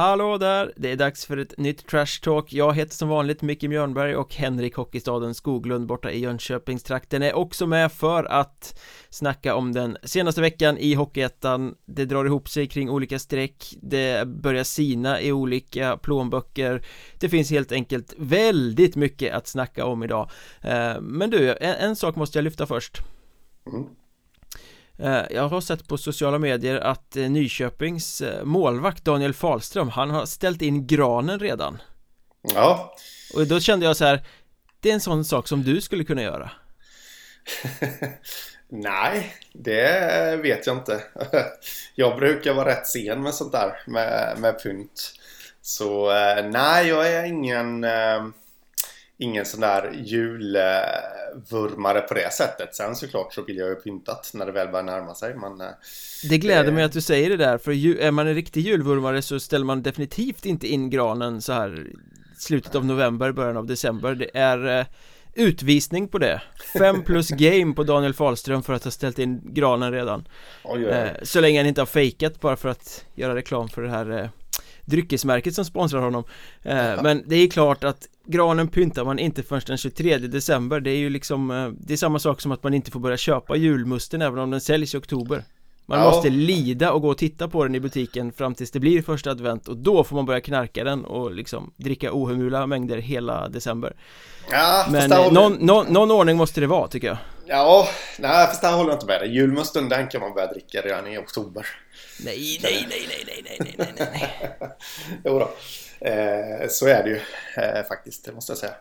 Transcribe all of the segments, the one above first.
Hallå där! Det är dags för ett nytt Trash Talk Jag heter som vanligt Micke Mjörnberg och Henrik Hockeystaden Skoglund borta i Jönköpingstrakten är också med för att snacka om den senaste veckan i Hockeyettan Det drar ihop sig kring olika streck Det börjar sina i olika plånböcker Det finns helt enkelt väldigt mycket att snacka om idag eh, Men du, en, en sak måste jag lyfta först mm. Eh, jag har sett på sociala medier att eh, Nyköpings eh, målvakt Daniel Falström Han har ställt in granen redan. Ja. Och då kände jag så här Det är en sån sak som du skulle kunna göra. Nej, det vet jag inte. Jag brukar vara rätt sen med sånt där med, med pynt. Så nej, jag är ingen ingen sån där julvurmare på det sättet. Sen såklart så vill jag ju pyntat när det väl börjar närma sig. Men, eh, det gläder mig att du säger det där, för är man en riktig julvurmare så ställer man definitivt inte in granen så här slutet av november, början av december. Det är eh, utvisning på det. Fem plus game på Daniel Fahlström för att ha ställt in granen redan. Oj, oj. Eh, så länge han inte har fejkat bara för att göra reklam för det här dryckesmärket som sponsrar honom eh, Men det är klart att granen pyntar man inte förrän den 23 december Det är ju liksom eh, Det är samma sak som att man inte får börja köpa julmusten även om den säljs i oktober Man ja. måste lida och gå och titta på den i butiken fram tills det blir första advent och då får man börja knarka den och liksom dricka ohemula mängder hela december Ja, Men eh, någon, någon, någon ordning måste det vara tycker jag Ja, nej fast där håller jag inte med dig. Julmusten den kan man börja dricka redan i oktober. Nej, nej, nej, nej, nej, nej, nej, nej, nej. jo då. Eh, så är det ju eh, faktiskt, det måste jag säga.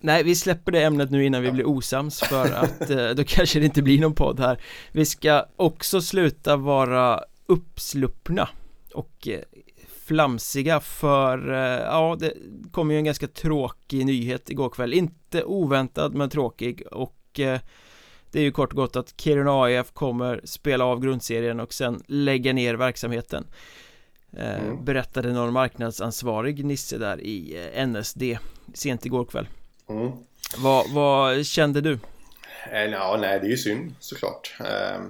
Nej, vi släpper det ämnet nu innan vi blir osams för att eh, då kanske det inte blir någon podd här. Vi ska också sluta vara uppsluppna och eh, flamsiga för, eh, ja det kom ju en ganska tråkig nyhet igår kväll, inte oväntad men tråkig och eh, det är ju kort och gott att Kiruna AIF kommer spela av grundserien och sen lägga ner verksamheten eh, mm. Berättade någon marknadsansvarig Nisse där i eh, NSD sent igår kväll mm. vad, vad kände du? Eh, ja, nej, det är ju synd såklart eh,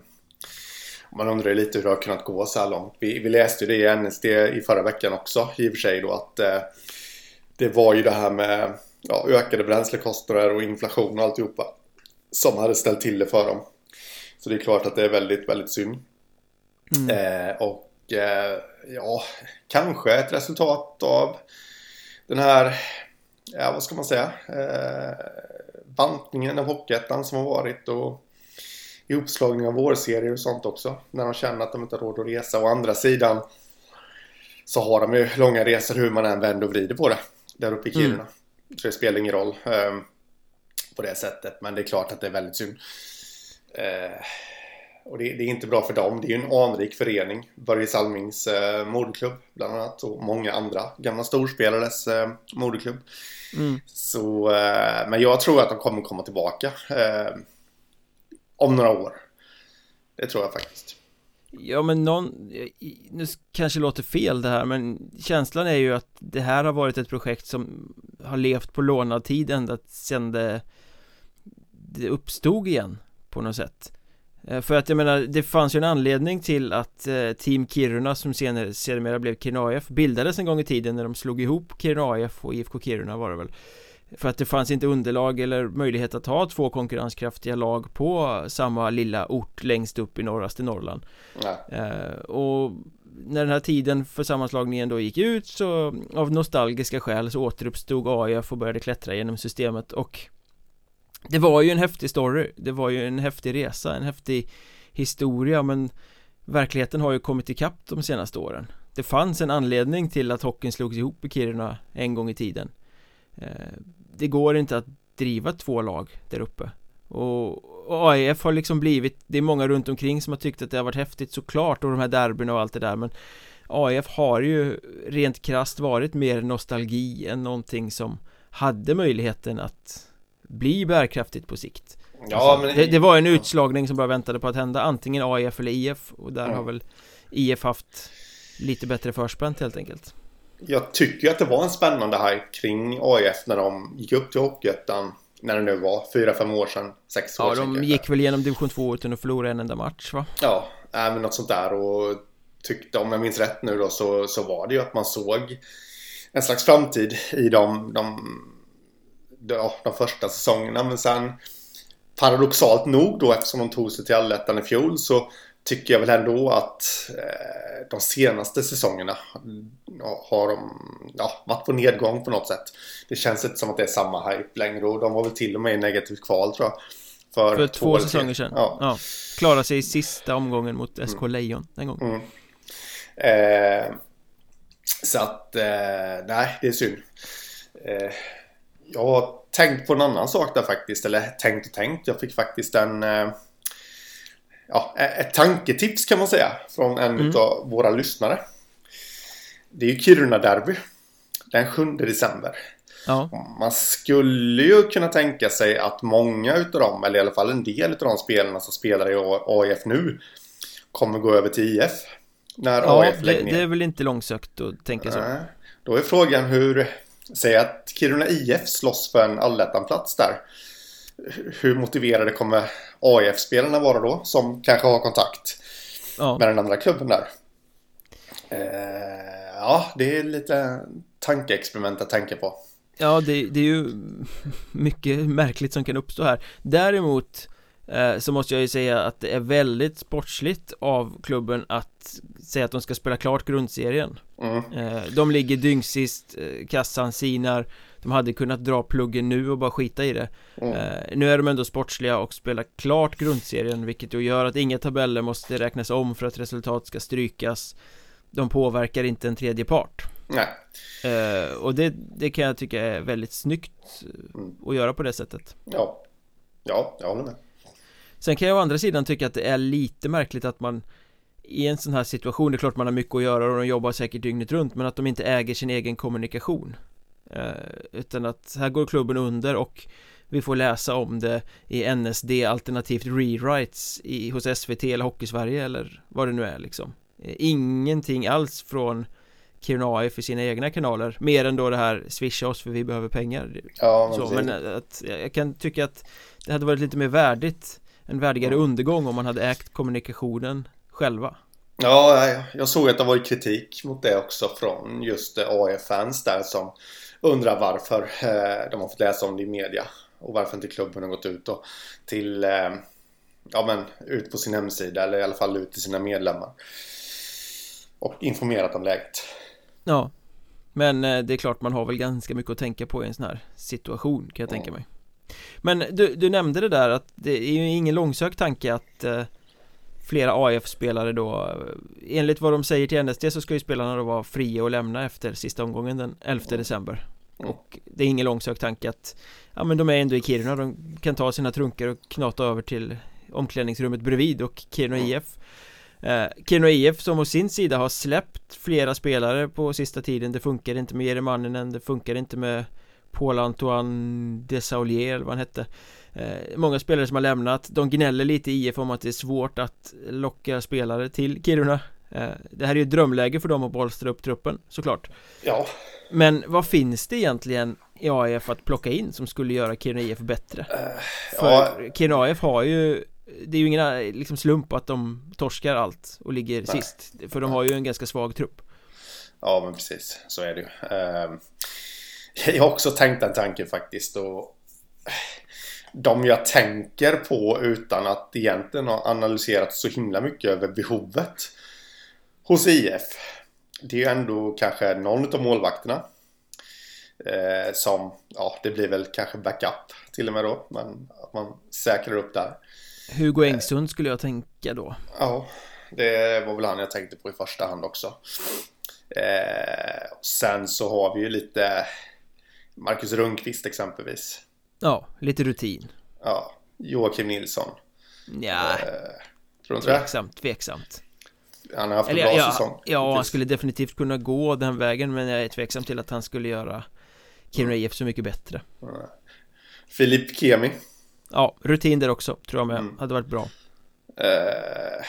Man undrar lite hur det har kunnat gå så här långt Vi, vi läste ju det i NSD i förra veckan också i och för sig då att eh, Det var ju det här med ja, ökade bränslekostnader och inflation och alltihopa som hade ställt till det för dem. Så det är klart att det är väldigt, väldigt synd. Mm. Eh, och eh, ja, kanske ett resultat av den här, ja vad ska man säga, eh, bantningen av Hockeyettan som har varit och i uppslagning av vårserier och sånt också. När de känner att de inte har råd att resa. Å andra sidan så har de ju långa resor hur man än vänder och vrider på det. Där uppe i Kiruna. Mm. Så det spelar ingen roll. Um, på det sättet. Men det är klart att det är väldigt synd. Eh, och det, det, är inte bra för dem. Det är ju en anrik förening. Börje Salmings eh, moderklubb bland annat. Och många andra gamla storspelares eh, moderklubb. Mm. Så, eh, men jag tror att de kommer komma tillbaka. Eh, om några år. Det tror jag faktiskt. Ja men någon, nu kanske det låter fel det här men känslan är ju att det här har varit ett projekt som har levt på lånad tid ända sedan det, det uppstod igen på något sätt. Eh, för att jag menar, det fanns ju en anledning till att eh, Team Kiruna som senare, sedermera blev Kiruna AIF bildades en gång i tiden när de slog ihop Kiruna AIF och IFK Kiruna var det väl för att det fanns inte underlag eller möjlighet att ha två konkurrenskraftiga lag på samma lilla ort längst upp i norraste Norrland. Eh, Och när den här tiden för sammanslagningen då gick ut så av nostalgiska skäl så återuppstod AIF och började klättra genom systemet och Det var ju en häftig story, det var ju en häftig resa, en häftig historia men Verkligheten har ju kommit ikapp de senaste åren. Det fanns en anledning till att hockeyn slogs ihop i Kiruna en gång i tiden. Eh, det går inte att driva två lag där uppe. Och, AIF har liksom blivit, det är många runt omkring som har tyckt att det har varit häftigt såklart och de här derbyna och allt det där men AIF har ju rent krast varit mer nostalgi än någonting som hade möjligheten att bli bärkraftigt på sikt. Ja, alltså, men... det, det, var en utslagning som bara väntade på att hända antingen AIF eller IF och där mm. har väl IF haft lite bättre förspänt helt enkelt jag tycker att det var en spännande hype kring AIF när de gick upp till Hockeyettan. När det nu var, fyra, fem år sedan, sex ja, år sedan. Ja, de gick väl igenom division 2 utan att förlora en enda match va? Ja, äh, men något sånt där och tyckte, om jag minns rätt nu då, så, så var det ju att man såg en slags framtid i de, de, de, de första säsongerna. Men sen paradoxalt nog då eftersom de tog sig till allettan i fjol så tycker jag väl ändå att eh, de senaste säsongerna har de ja, varit på nedgång på något sätt. Det känns inte som att det är samma hype längre och de var väl till och med i negativt kval tror jag. För, för två, säsonger sedan. Ja. ja. Klarade sig i sista omgången mot SK mm. Lejon den gången. Mm. Eh, så att, eh, nej, det är synd. Eh, jag har tänkt på en annan sak där faktiskt. Eller tänkt och tänkt. Jag fick faktiskt en... Ja, ett tanketips kan man säga. Från en mm. av våra lyssnare. Det är ju Kiruna-derby. Den 7 december. Ja. Man skulle ju kunna tänka sig att många utav dem, eller i alla fall en del utav de spelarna som spelar i AIF nu, kommer gå över till IF. När ja, AIF lägger ner. det är väl inte långsökt att tänka så. Då är frågan hur, säg att Kiruna IF slåss för en allettanplats där. Hur motiverade kommer AIF-spelarna vara då, som kanske har kontakt ja. med den andra klubben där? Eh, ja, det är lite tankeexperiment att tänka på. Ja, det, det, är ju mycket märkligt som kan uppstå här Däremot eh, så måste jag ju säga att det är väldigt sportsligt av klubben att säga att de ska spela klart grundserien mm. eh, De ligger dyngsist, eh, kassan sinar De hade kunnat dra pluggen nu och bara skita i det. Mm. Eh, nu är de ändå sportsliga och spelar klart grundserien Vilket ju gör att inga tabeller måste räknas om för att resultat ska strykas. De påverkar inte en tredje part. Nej. Uh, och det, det kan jag tycka är väldigt snyggt mm. att göra på det sättet. Ja, ja, jag håller med. Sen kan jag å andra sidan tycka att det är lite märkligt att man i en sån här situation, det är klart man har mycket att göra och de jobbar säkert dygnet runt men att de inte äger sin egen kommunikation Utan att här går klubben under och vi får läsa om det i NSD alternativt rewrites i, hos SVT eller Hockeysverige eller vad det nu är liksom. Uh, Ingenting alls från Kiruna AF i sina egna kanaler Mer än då det här swisha oss för vi behöver pengar. Ja så, men att, jag kan tycka att det hade varit lite mer värdigt En värdigare mm. undergång om man hade ägt kommunikationen själva. Ja, jag såg att det var kritik mot det också från just AF-fans där som undrar varför eh, de har fått läsa om det i media och varför inte klubben har gått ut och till eh, ja men ut på sin hemsida eller i alla fall ut till sina medlemmar och informerat om läget. Ja Men eh, det är klart man har väl ganska mycket att tänka på i en sån här situation kan jag tänka mig. Men du, du nämnde det där att det är ju ingen långsökt tanke att Flera AF-spelare då Enligt vad de säger till NSD så ska ju spelarna då vara fria att lämna efter sista omgången den 11 december Och det är ingen långsökt tanke att Ja men de är ändå i Kiruna, de kan ta sina trunkar och knata över till omklädningsrummet bredvid och Kiruna IF Eh, Kiruna IF som å sin sida har släppt flera spelare på sista tiden. Det funkar inte med Jere Manninen, det funkar inte med Paul Antoine Desaulier eller vad han hette. Eh, Många spelare som har lämnat. De gnäller lite i IF om att det är svårt att locka spelare till Kiruna. Eh, Det här är ju ett drömläge för dem att bolstra upp truppen såklart. Ja Men vad finns det egentligen i AIF att plocka in som skulle göra Kiruna IF bättre? Uh, För ja. Kiruna IF har ju det är ju ingen liksom, slump att de torskar allt och ligger Nej. sist För de har ju en ganska svag trupp Ja men precis, så är det ju ehm, Jag har också tänkt den tanken faktiskt och De jag tänker på utan att egentligen ha analyserat så himla mycket över behovet Hos IF Det är ju ändå kanske någon av målvakterna eh, Som, ja det blir väl kanske backup till och med då Men att man säkrar upp där. Hugo Engsund skulle jag tänka då. Ja, det var väl han jag tänkte på i första hand också. Eh, Sen så har vi ju lite Marcus Rundqvist exempelvis. Ja, lite rutin. Ja, Joakim Nilsson. Ja, eh, tror du tveksamt, det? tveksamt Han har haft Eller, en bra ja, säsong. Ja, han skulle definitivt kunna gå den vägen Men jag är tveksam till att han skulle göra Kiruna IF så mycket bättre. Filip Kemi. Ja, rutin där också tror jag med. Mm. hade varit bra. Uh,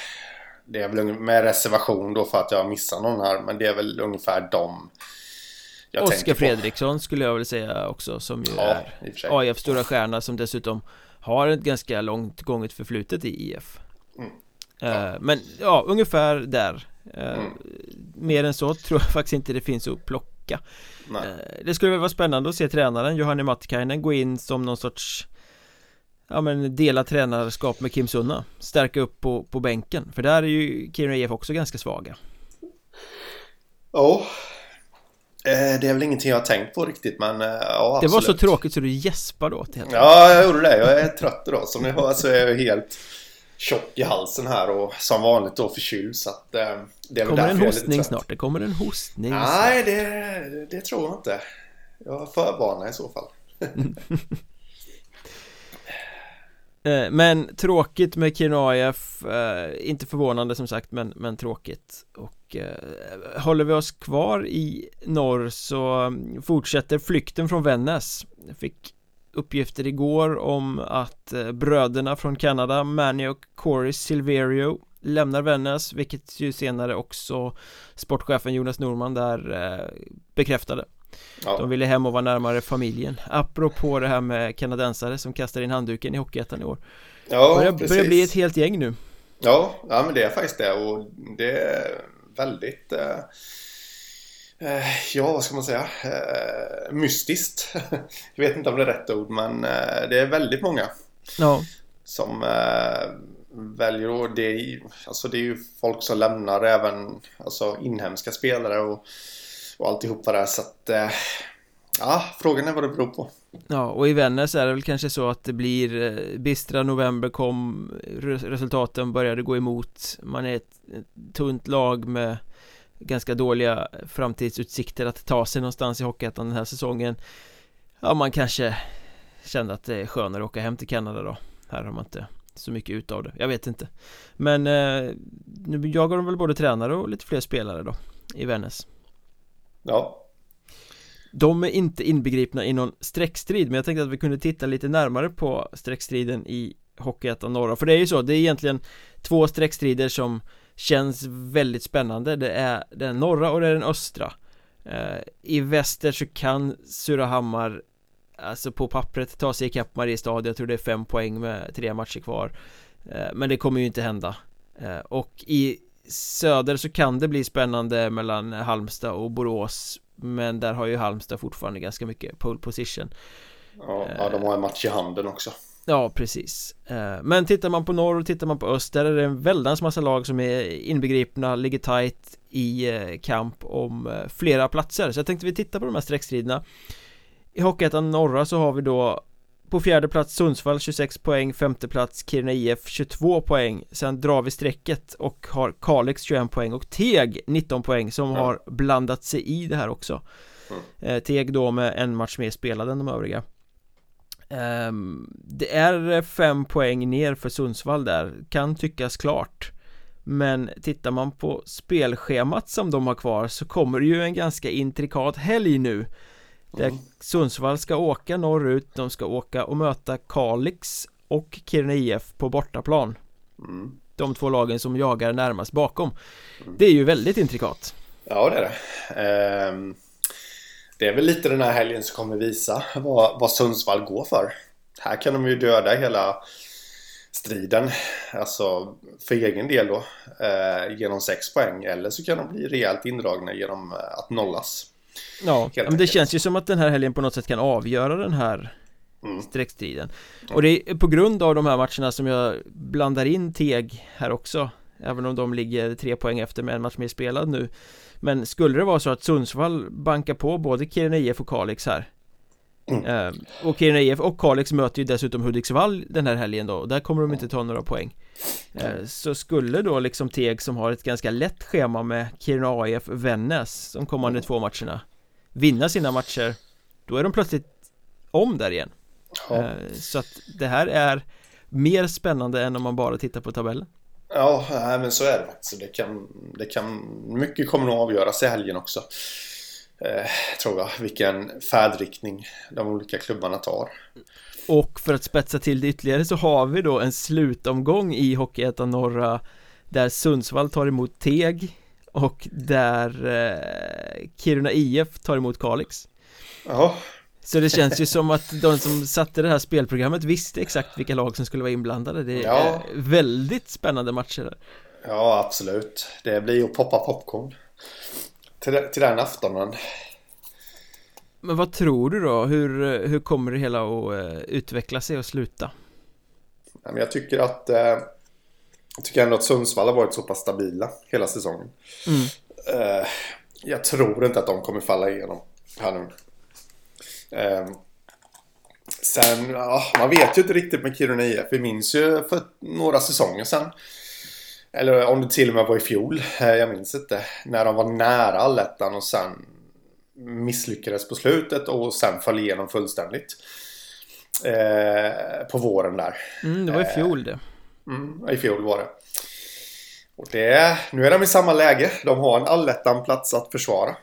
Det är väl med reservation då för att jag missar någon här Men det är väl ungefär dem jag Oskar Fredriksson skulle jag väl säga också som ju ja, är AIF stora stjärna som dessutom har ett ganska långt gånget förflutet i IF mm. Eh, ja. Men ja, ungefär där mm. Mer än så tror jag faktiskt inte det finns att plocka Nej. Det skulle väl vara spännande att se tränaren Johanni Mattikainen gå in som någon sorts Ja men dela tränarskap med Kim Sunna Stärka upp på, på bänken För där är ju Kiruna IF också ganska svaga Ja Eh, det är väl ingenting jag har tänkt på riktigt men eh, ja, Det var så tråkigt så du gäspade åt helt Ja, jag gjorde det. Jag är trött idag. Som ni hör så är jag helt tjock i halsen här och som vanligt då förkyld så att eh, det är Kommer en hostning snart? Det kommer en hostning Nej, det, det tror jag inte. Jag förvarnar i så fall. Eh, men tråkigt med Kiruna AIF, eh, inte förvånande som sagt men, men tråkigt och eh, håller vi oss kvar i norr så mm, fortsätter flykten från Vännäs fick uppgifter igår om att bröderna från Kanada, Manny och Corey Silverio lämnar Vännäs vilket ju senare också sportchefen Jonas Norman där bekräftade. Ja. De ville hem och vara närmare familjen. Apropå det här med kanadensare som kastar in handduken i Hockeyettan i år. Ja, börjar, precis. börjar bli ett helt gäng nu. Ja, ja men det är faktiskt det och det är väldigt eh, eh Ja, vad ska man säga? Eh, mystiskt. Jag vet inte om det är rätt ord men eh, det är väldigt många Ja. Som eh, väljer att det är, alltså det är ju folk som lämnar även alltså inhemska spelare och och alltihopa där så att eh, Ja, frågan är vad det beror på. Ja, och i Vännäs är det väl kanske så att det blir eh, Bistra november kom Resultaten började gå emot. Man är ett, ett tunt lag med Ganska dåliga framtidsutsikter att ta sig någonstans i Hockeyettan den här säsongen. Ja, man kanske Kände att det är skönare att åka hem till Kanada då. Här har man inte så mycket utav det, jag vet inte. Men eh, nu jagar de väl både tränare och lite fler spelare då I Vännäs. Ja. De är inte inbegripna i någon streckstrid men jag tänkte att vi kunde titta lite närmare på streckstriden i Hockeyettan norra. För det är ju så, det är egentligen två streckstrider som känns väldigt spännande. Det är den norra och det är den östra. Eh, I väster så kan Surahammar Alltså på pappret ta sig ikapp Mariestad, jag tror det är fem poäng med tre matcher kvar. Eh, Men det kommer ju inte hända. Eh, Och i söder så kan det bli spännande mellan Halmstad och Borås. Men där har ju Halmstad fortfarande ganska mycket pole position. Ja, ja de har en match i handen också. Ja, precis. Eh, Men tittar man på norr och tittar man på öst Där är det en väldans massa lag som är inbegripna, ligger tight i eh, kamp om eh, flera platser. Så jag tänkte vi tittar på de här streckstriderna I Hockeyettan norra så har vi då på fjärde plats Sundsvall 26 poäng, femte plats Kiruna IF 22 poäng. Sen drar vi strecket och har Kalix 21 poäng. Och Teg 19 poäng som mm. har blandat sig i det här också. Mm. Teg då med en match mer spelad än de övriga Det är fem poäng ner för Sundsvall där, kan tyckas klart men tittar man på spelschemat som de har kvar så kommer det ju en ganska intrikat helg nu där mm. Sundsvall ska åka norrut, de ska åka och möta Kalix och Kiruna IF på bortaplan mm. De två lagen som jagar närmast bakom mm. Det är ju väldigt intrikat Ja det är det ehm, Det är väl lite den här helgen som kommer visa vad, vad Sundsvall går för. Här kan de ju döda hela striden Alltså för egen del då eh, Genom sex poäng. Eller så kan de bli rejält indragna genom att nollas. Ja, men det känns ju som att den här helgen på något sätt kan avgöra den här mm. streckstriden. Och det är på grund av de här matcherna som jag blandar in Teg här också Även om de ligger tre poäng efter med en match mer spelad nu Men skulle det vara så att Sundsvall bankar på både Kiruna IF och Kalix här mm. eh, Och Kiruna IF och Kalix möter ju dessutom Hudiksvall den här helgen då och där kommer de inte ta några poäng eh, Så skulle då liksom Teg som har ett ganska lätt schema med Kiruna AIF Vännäs de kommande mm. två matcherna vinna sina matcher då är de plötsligt om där igen ja. Eh, så att det här är mer spännande än om man bara tittar på tabellen Ja, men så är det faktiskt. Det kan, det kan, mycket kommer nog avgöras i helgen också. Eh, tror jag, vilken färdriktning de olika klubbarna tar. Och för att spetsa till det ytterligare så har vi då en slutomgång i Hockeyettan Norra där Sundsvall tar emot Teg och där eh, Kiruna IF tar emot Kalix Ja Så det känns ju som att de som satte det här spelprogrammet visste exakt vilka lag som skulle vara inblandade Det är ja. väldigt spännande matcher där Ja, absolut. Det blir att poppa popcorn. Till, till den aftonen. Men vad tror du då? Hur, hur kommer det hela att eh, utveckla sig och sluta? Jag tycker att eh, Jag tycker ändå att Sundsvall har varit så pass stabila hela säsongen. Mm. Eh, jag tror inte att de kommer falla igenom här nu. Eh, sen, ja, man vet ju inte riktigt med Kiruna IF. Vi minns ju för några säsonger sedan. Eller om det till och med var i fjol. Eh, jag minns inte. När de var nära allettan och sen misslyckades på slutet och sen föll igenom fullständigt. Eh, på våren där. Mm, det var i fjol det. Mm, I fjol var det. Och det, nu är de i samma läge. De har en allettan-plats att försvara.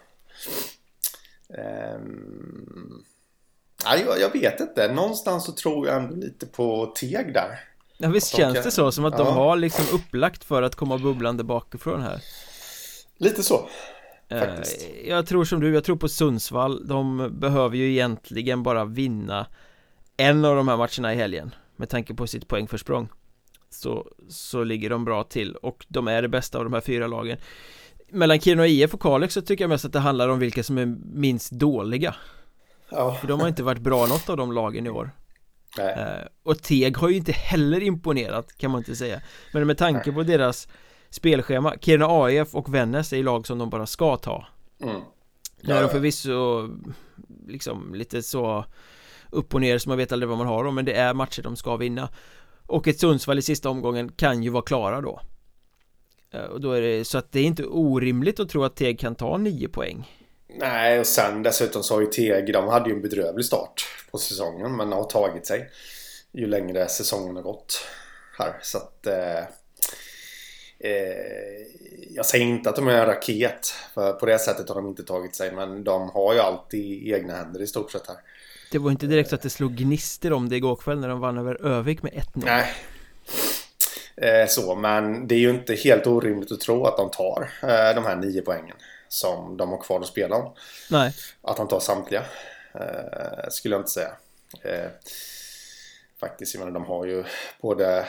Nej, jag, vet inte. Någonstans så tror jag ändå lite på Teg där. Ja visst de känns kan- det så, som att de Ja. har liksom upplagt för att komma bubblande bakifrån här Lite så. Eh, Faktiskt. Jag tror som du, jag tror på Sundsvall De behöver ju egentligen bara vinna En av de här matcherna i helgen Med tanke på sitt poängförsprång Så, så ligger de bra till och de är det bästa av de här fyra lagen Mellan Kiruna IF och Kalix så tycker jag mest att det handlar om vilka som är minst dåliga Ja. För de har inte varit bra något av de lagen i år. Nej. Eh, Och Teg har ju inte heller imponerat kan man inte säga. Men med tanke på deras spelschema Kiruna AIF och Vännäs är ju lag som de bara ska ta. Mm. Nu är de Ja, förvisso liksom lite så upp och ner så man vet aldrig vad man har dem men det är matcher de ska vinna. Och ett Sundsvall i sista omgången kan ju vara klara då. Eh, Och då är det så att det är inte orimligt att tro att Teg kan ta nio poäng Nej, och sen dessutom så har ju Teg, de hade ju en bedrövlig start på säsongen men har tagit sig ju längre säsongen har gått här. Så att... Eh, eh, jag säger inte att de är en raket, för på det sättet har de inte tagit sig, men de har ju alltid i egna händer i stort sett här. Det var inte direkt så att det slog gnister om det igår kväll när de vann över Övik med 1-0 Nej. Eh, så, men det är ju inte helt orimligt att tro att de tar eh, de här nio poängen som de har kvar att spela om. Nej, Att de tar samtliga. Eh, skulle jag inte säga. Eh, faktiskt, jag menar de har ju både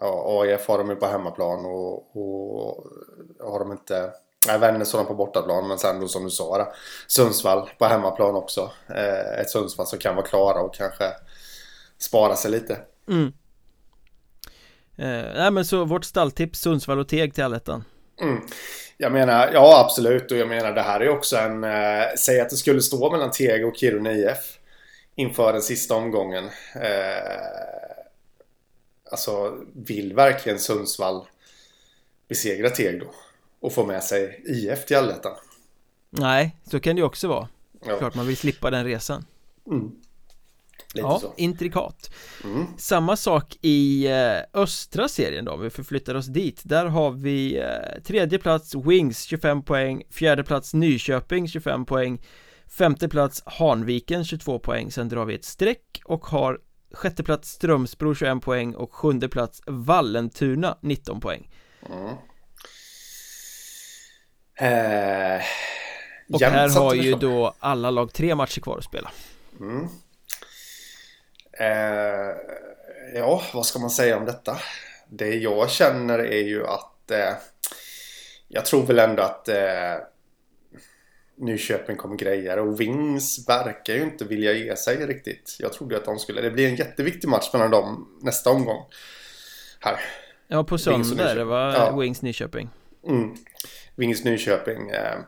ja, AIF har de ju på hemmaplan och, och har de inte Nej, Vännäs har de på bortaplan, men sen då som du sa där, Sundsvall på hemmaplan också. Eh, ett Sundsvall som kan vara klara och kanske spara sig lite. mm. eh, Nej men så vårt stalltips Sundsvall och Teg till allettan Mm. Jag menar, ja absolut. Och jag menar det här är också en... Eh, säg att det skulle stå mellan Teg och Kiruna IF inför den sista omgången. Eh, alltså, vill verkligen Sundsvall besegra Teg då? Och få med sig IF till allettan? Nej, så kan det ju också vara Ja. Klart man vill slippa den resan Mm. Lite Ja, så. intrikat Mm. Samma sak i eh, östra serien då, om vi förflyttar oss dit Där har vi eh, tredje plats Wings 25 poäng Fjärde plats Nyköping 25 poäng Femte plats Hanviken 22 poäng Sen drar vi ett streck och har Sjätte plats Strömsbro 21 poäng och sjunde plats Vallentuna 19 poäng Mm. Eh, Och här har ju så. då alla lag tre matcher kvar att spela Mm. Eh, ja, vad ska man säga om detta? Det jag känner är ju att eh, jag tror väl ändå att eh, Nyköping kommer grejer och Wings verkar ju inte vilja ge sig riktigt. Jag trodde att de skulle... Det blir en jätteviktig match mellan dem nästa omgång. Här. Ja, på söndag det va? Nyköping. Ja. Wings Nyköping Mm. Wings Nyköping. Eh,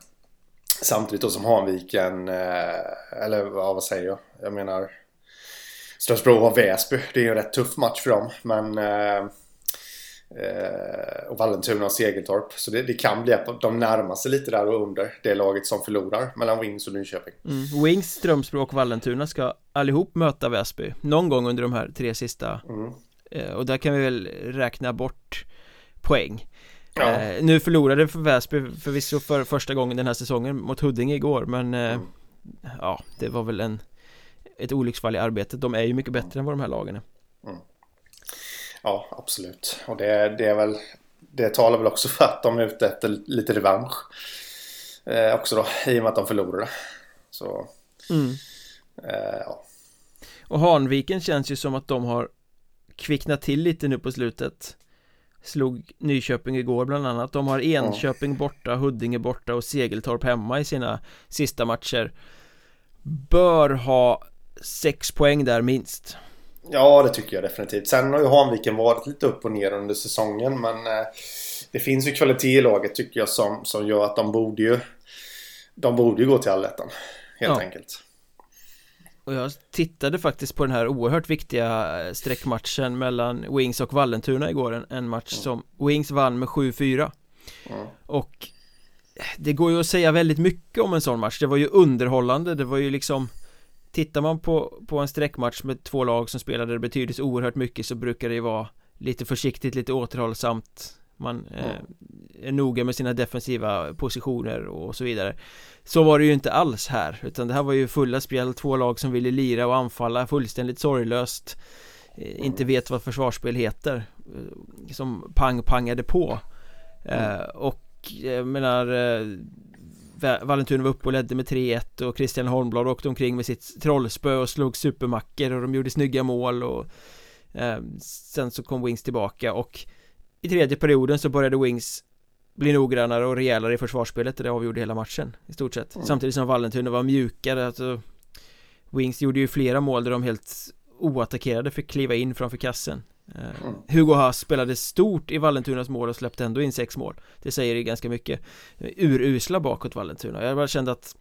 samtidigt då som Hanviken, eh, eller ja, vad säger jag? Jag menar Strömsbro har Väsby. Det är ju en rätt tuff match för dem. Men eh, eh, och Vallentuna och Segeltorp. Så det, det kan bli att de närmar sig lite där och under det laget som förlorar mellan Wings och Nyköping. mm. Wings, Strömsbro och Vallentuna ska allihop möta Väsby Någon gång under de här tre sista Mm. Eh, Och där kan vi väl räkna bort poäng Ja. eh, Nu förlorade för Väsby förvisso för första gången den här säsongen mot Huddinge igår men eh, Mm. Ja, det var väl en Ett olycksfall i arbetet, de är ju mycket bättre än vad de här lagen är Ja, absolut. Och det, det är väl... Det talar väl också för att de är ute efter lite revansch. Eh, också då, i och med att de förlorade. Så, mm. eh, ja. Och Hanviken känns ju som att de har kvicknat till lite nu på slutet Slog Nyköping igår bland annat De har Enköping borta, Huddinge borta och Segeltorp hemma i sina sista matcher Bör ha sex poäng där minst Ja, det tycker jag definitivt. Sen har ju Hanviken varit lite upp och ner under säsongen men eh, det finns ju kvalitet i laget tycker jag som, som gör att de borde ju de borde ju gå till allettan helt ja. enkelt. Och jag tittade faktiskt på den här oerhört viktiga eh, streckmatchen mellan Wings och Vallentuna igår En, en match mm. som Wings vann med 7-4 mm. Och Det går ju att säga väldigt mycket om en sån match Det var ju underhållande, det var ju liksom Tittar man på, på en streckmatch med två lag som spelade det betyder så oerhört mycket så brukar det ju vara Lite försiktigt, lite återhållsamt. Man eh, är noga med sina defensiva positioner och så vidare. Så var det ju inte alls här Utan det här var ju fulla spel, två lag som ville lira och anfalla fullständigt sorglöst. Eh, Inte vet vad försvarsspel heter eh, Som pang-pangade på. Mm. eh, Och jag menar eh, Vallentuna var uppe och ledde med 3-1 och Christian Holmblad åkte omkring med sitt trollspö och slog supermacker och de gjorde snygga mål och eh, Sen så kom Wings tillbaka och I tredje perioden så började Wings bli noggrannare och rejälare i försvarsspelet och det avgjorde hela matchen i stort sett mm. Samtidigt som Vallentuna var mjukare alltså Wings gjorde ju flera mål där de helt oattackerade fick kliva in framför kassen mm. Hugo Haas spelade stort i Vallentunas mål och släppte ändå in sex mål. Det säger ju ganska mycket. Urusla bakåt Vallentuna. Jag bara kände att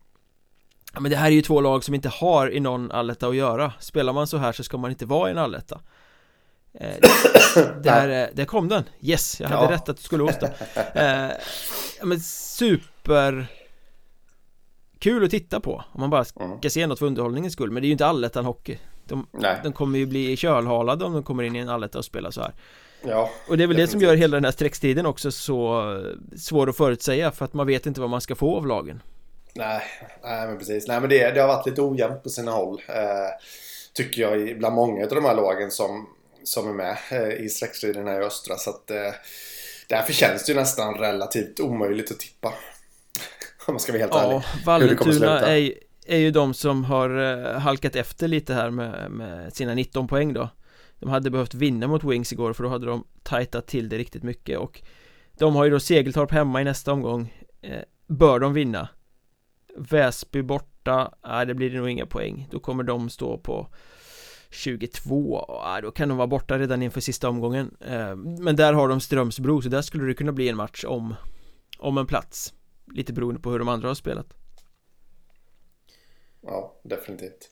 ja, men det här är ju två lag som inte har i någon alletta att göra. Spelar man så här så ska man inte vara i en alletta. Eh, där, eh, där kom den, yes, jag hade ja. rätt att du skulle hosta eh, men super Kul att titta på om man bara ska mm. se något för underhållningens skull. Men det är ju inte allettan hockey de, de kommer ju bli kölhalade om de kommer in i en alletta och spelar så här Ja Och det är väl det som gör hela den här streckstiden också så svår att förutsäga för att man vet inte vad man ska få av lagen Nej, nej men precis. Nej men det, det har varit lite ojämnt på sina håll. Eh, tycker jag bland många av de här lagen som, som är med eh, i streckstriden här i östra. Så att eh, därför känns det ju nästan relativt omöjligt att tippa. Om man ska vara helt ja, ärlig. Vallentuna är, är ju de som har eh, halkat efter lite här med, med, sina 19 poäng då. De hade behövt vinna mot Wings igår för då hade de tajtat till det riktigt mycket och De har ju då Segeltorp hemma i nästa omgång. Eh, Bör de vinna? Väsby borta, nej det blir det nog inga poäng. Då kommer de stå på 22, nej, då kan de vara borta redan inför sista omgången. Eh, Men där har de Strömsbro så där skulle det kunna bli en match om Om en plats. Lite beroende på hur de andra har spelat ja, definitivt.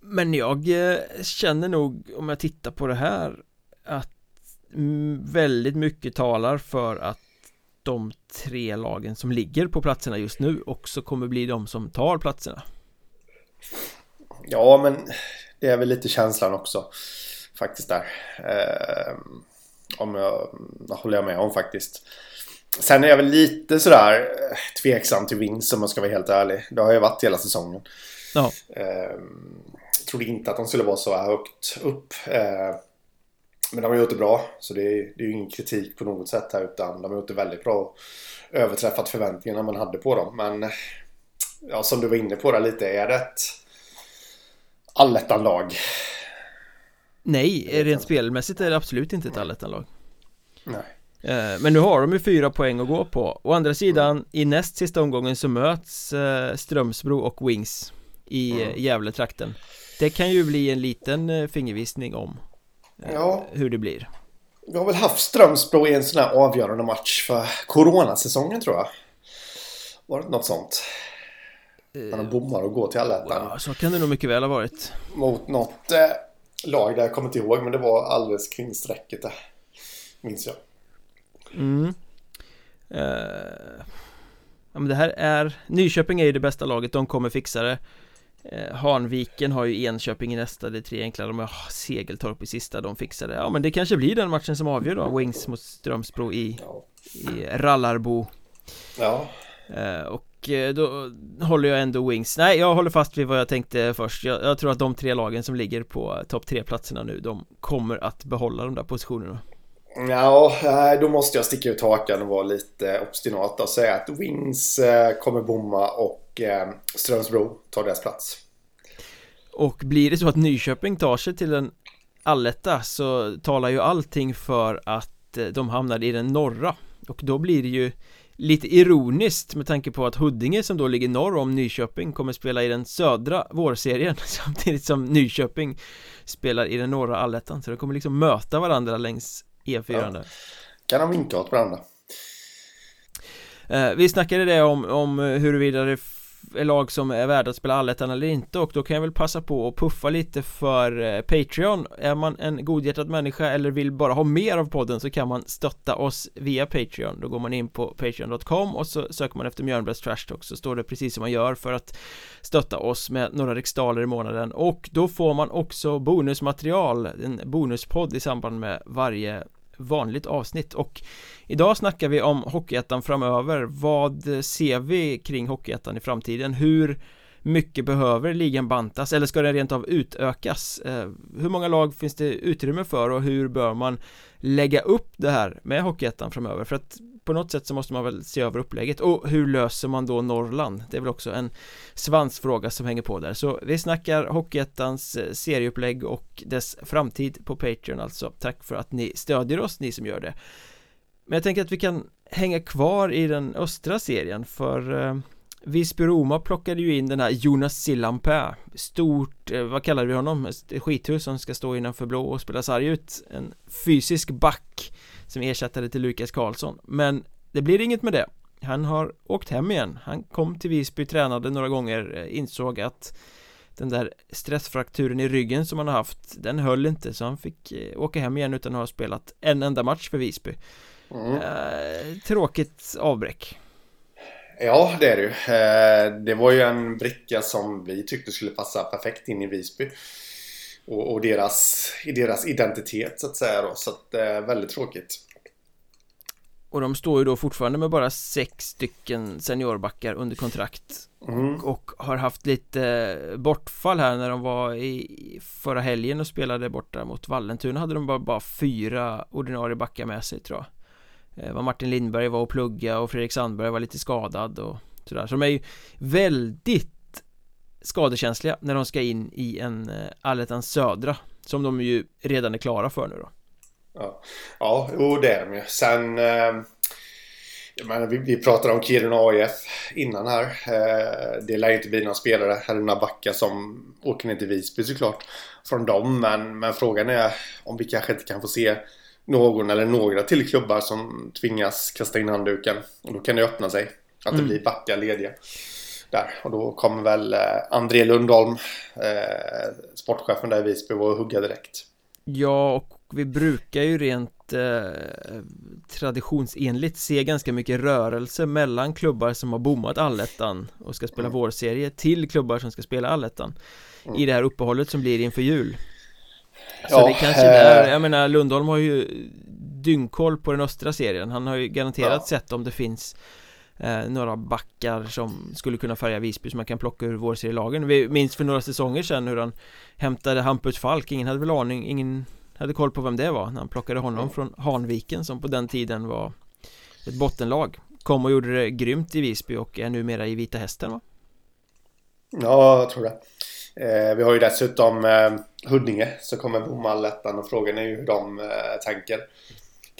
Men jag eh, känner nog, om jag tittar på det här, att väldigt mycket talar för att de tre lagen som ligger på platserna just nu också kommer bli de som tar platserna. Ja, men det är väl lite känslan också faktiskt där. Eh, om jag, håller jag med om faktiskt. Sen är jag väl lite sådär eh, tveksam till vinst om man ska vara helt ärlig. Det har jag varit hela säsongen. Ja. Eh, trodde inte att de skulle vara så här högt upp. Eh, men de har gjort det bra. Så det är, det är ju ingen kritik på något sätt här. Utan de har gjort det väldigt bra. Överträffat förväntningarna man hade på dem. Men ja, som du var inne på där lite. Är det ett allettan-lag? Nej, rent spelmässigt är det absolut inte ett allettan-lag. Nej. Eh, men nu har de ju fyra poäng att gå på. Å andra sidan i näst sista omgången så möts eh, Strömsbro och Wings I mm. Gävle-trakten. Det kan ju bli en liten fingervisning om ja. hur det blir. Vi har väl haft Strömsbro i en sån här avgörande match för coronasäsongen tror jag. Var det något sånt? När de bommar och går till allettan ja, Så kan det nog mycket väl ha varit. Mot något eh, lag där jag kommer inte ihåg men det var alldeles kring strecket där Minns jag Mm. Uh, ja, men det här är Nyköping är ju det bästa laget, de kommer fixa det. Uh, Hanviken har ju Enköping i nästa, det är tre enkla, de har Segeltorp i sista, de fixar det. Ja men det kanske blir den matchen som avgör då, Wings mot Strömsbro i, i Rallarbo. Ja. Uh, Och då håller jag ändå Wings. Nej, jag håller fast vid vad jag tänkte först. Jag, jag tror att de tre lagen som ligger på topp tre platserna nu De kommer att behålla de där positionerna Ja, då måste jag sticka ut hakan och vara lite obstinat och säga att Wings eh, kommer bomma och eh, Strömsbro tar deras plats. Och blir det så att Nyköping tar sig till en alletta så talar ju allting för att eh, de hamnar i den norra och då blir det ju lite ironiskt med tanke på att Huddinge som då ligger norr om Nyköping kommer spela i den södra vårserien samtidigt som Nyköping spelar i den norra allettan så de kommer liksom möta varandra längs E4 ja. där. Kan de vinka åt varandra? Eh, vi snackade det om, om huruvida det lag som är värda att spela allettan eller inte och då kan jag väl passa på att puffa lite för eh, Patreon. Är man en godhjärtad människa eller vill bara ha mer av podden så kan man stötta oss via Patreon. Då går man in på patreon.com och så söker man efter Mjölnbergs Trash Talk så står det precis som man gör för att stötta oss med några riksdaler i månaden. Och då får man också bonusmaterial, en bonuspodd i samband med varje vanligt avsnitt och idag snackar vi om Hockeyettan framöver vad ser vi kring Hockeyettan i framtiden hur mycket behöver ligan bantas eller ska den rent av utökas? Eh, hur många lag finns det utrymme för och hur bör man lägga upp det här med Hockeyettan framöver? För att på något sätt så måste man väl se över upplägget. Och hur löser man då Norrland? Det är väl också en svansfråga som hänger på där. Så vi snackar Hockeyettans eh, serieupplägg och dess framtid på Patreon alltså. Tack för att ni stödjer oss, ni som gör det. Men jag tänker att vi kan hänga kvar i den östra serien för eh, Visby-Roma plockade ju in den här Jonas Sillanpää Stort, eh, vad kallar vi honom? Ett skithus som ska stå innanför blå och spela sarg ut. En fysisk back som ersättare till Lukas Karlsson men det blir inget med det han har åkt hem igen han kom till Visby, tränade några gånger, eh, insåg att den där stressfrakturen i ryggen som han har haft den höll inte så han fick eh, åka hem igen utan att ha spelat en enda match för Visby mm. eh, tråkigt avbräck Ja, det är det ju. Eh, det var ju en bricka som vi tyckte skulle passa perfekt in i Visby. Och, och deras, i deras identitet så att säga då. Så att det är väldigt tråkigt. Och de står ju då fortfarande med bara sex stycken seniorbackar under kontrakt mm. och, har haft lite bortfall här när de var i förra helgen och spelade borta mot Vallentuna hade de bara, bara fyra ordinarie backar med sig tror jag eh, var Martin Lindberg var och plugga och Fredrik Sandberg var lite skadad och sådär så de är ju väldigt skadekänsliga när de ska in i en eh, Allettans södra som de ju redan är klara för nu då Ja, ja jo, det är de ju. Sen... Eh, jag menar, vi, vi pratade om Kiruna AIF innan här. Eh, det lär ju inte bli några spelare eller några backar som åker ner till Visby såklart. Från dem, men, men frågan är om vi kanske inte kan få se någon eller några till klubbar som tvingas kasta in handduken. Och då kan det öppna sig. Att det mm. blir backar lediga. Där. Och då kommer väl eh, André Lundholm, eh, sportchefen där i Visby, vara hugga direkt. Ja, och vi brukar ju rent eh, traditionsenligt se ganska mycket rörelse mellan klubbar som har bommat allettan och ska spela mm. vårserie till klubbar som ska spela allettan mm. i det här uppehållet som blir inför jul. Så ja, det kanske där, jag menar Lundholm har ju dyngkoll på den östra serien Han har ju garanterat ja. sett om det finns eh, några backar som skulle kunna färga Visby som man kan plocka ur vårserielagen Vi minns för några säsonger sedan hur han hämtade Hampus Falk, ingen hade väl aning, ingen hade koll på vem det var när han plockade honom från Hanviken som på den tiden var ett bottenlag. Kom och gjorde det grymt i Visby och är numera i Vita Hästen va? Ja, jag tror det. Eh, Vi har ju dessutom eh, Huddinge som kommer bomma allettan och frågan är ju hur de eh, tänker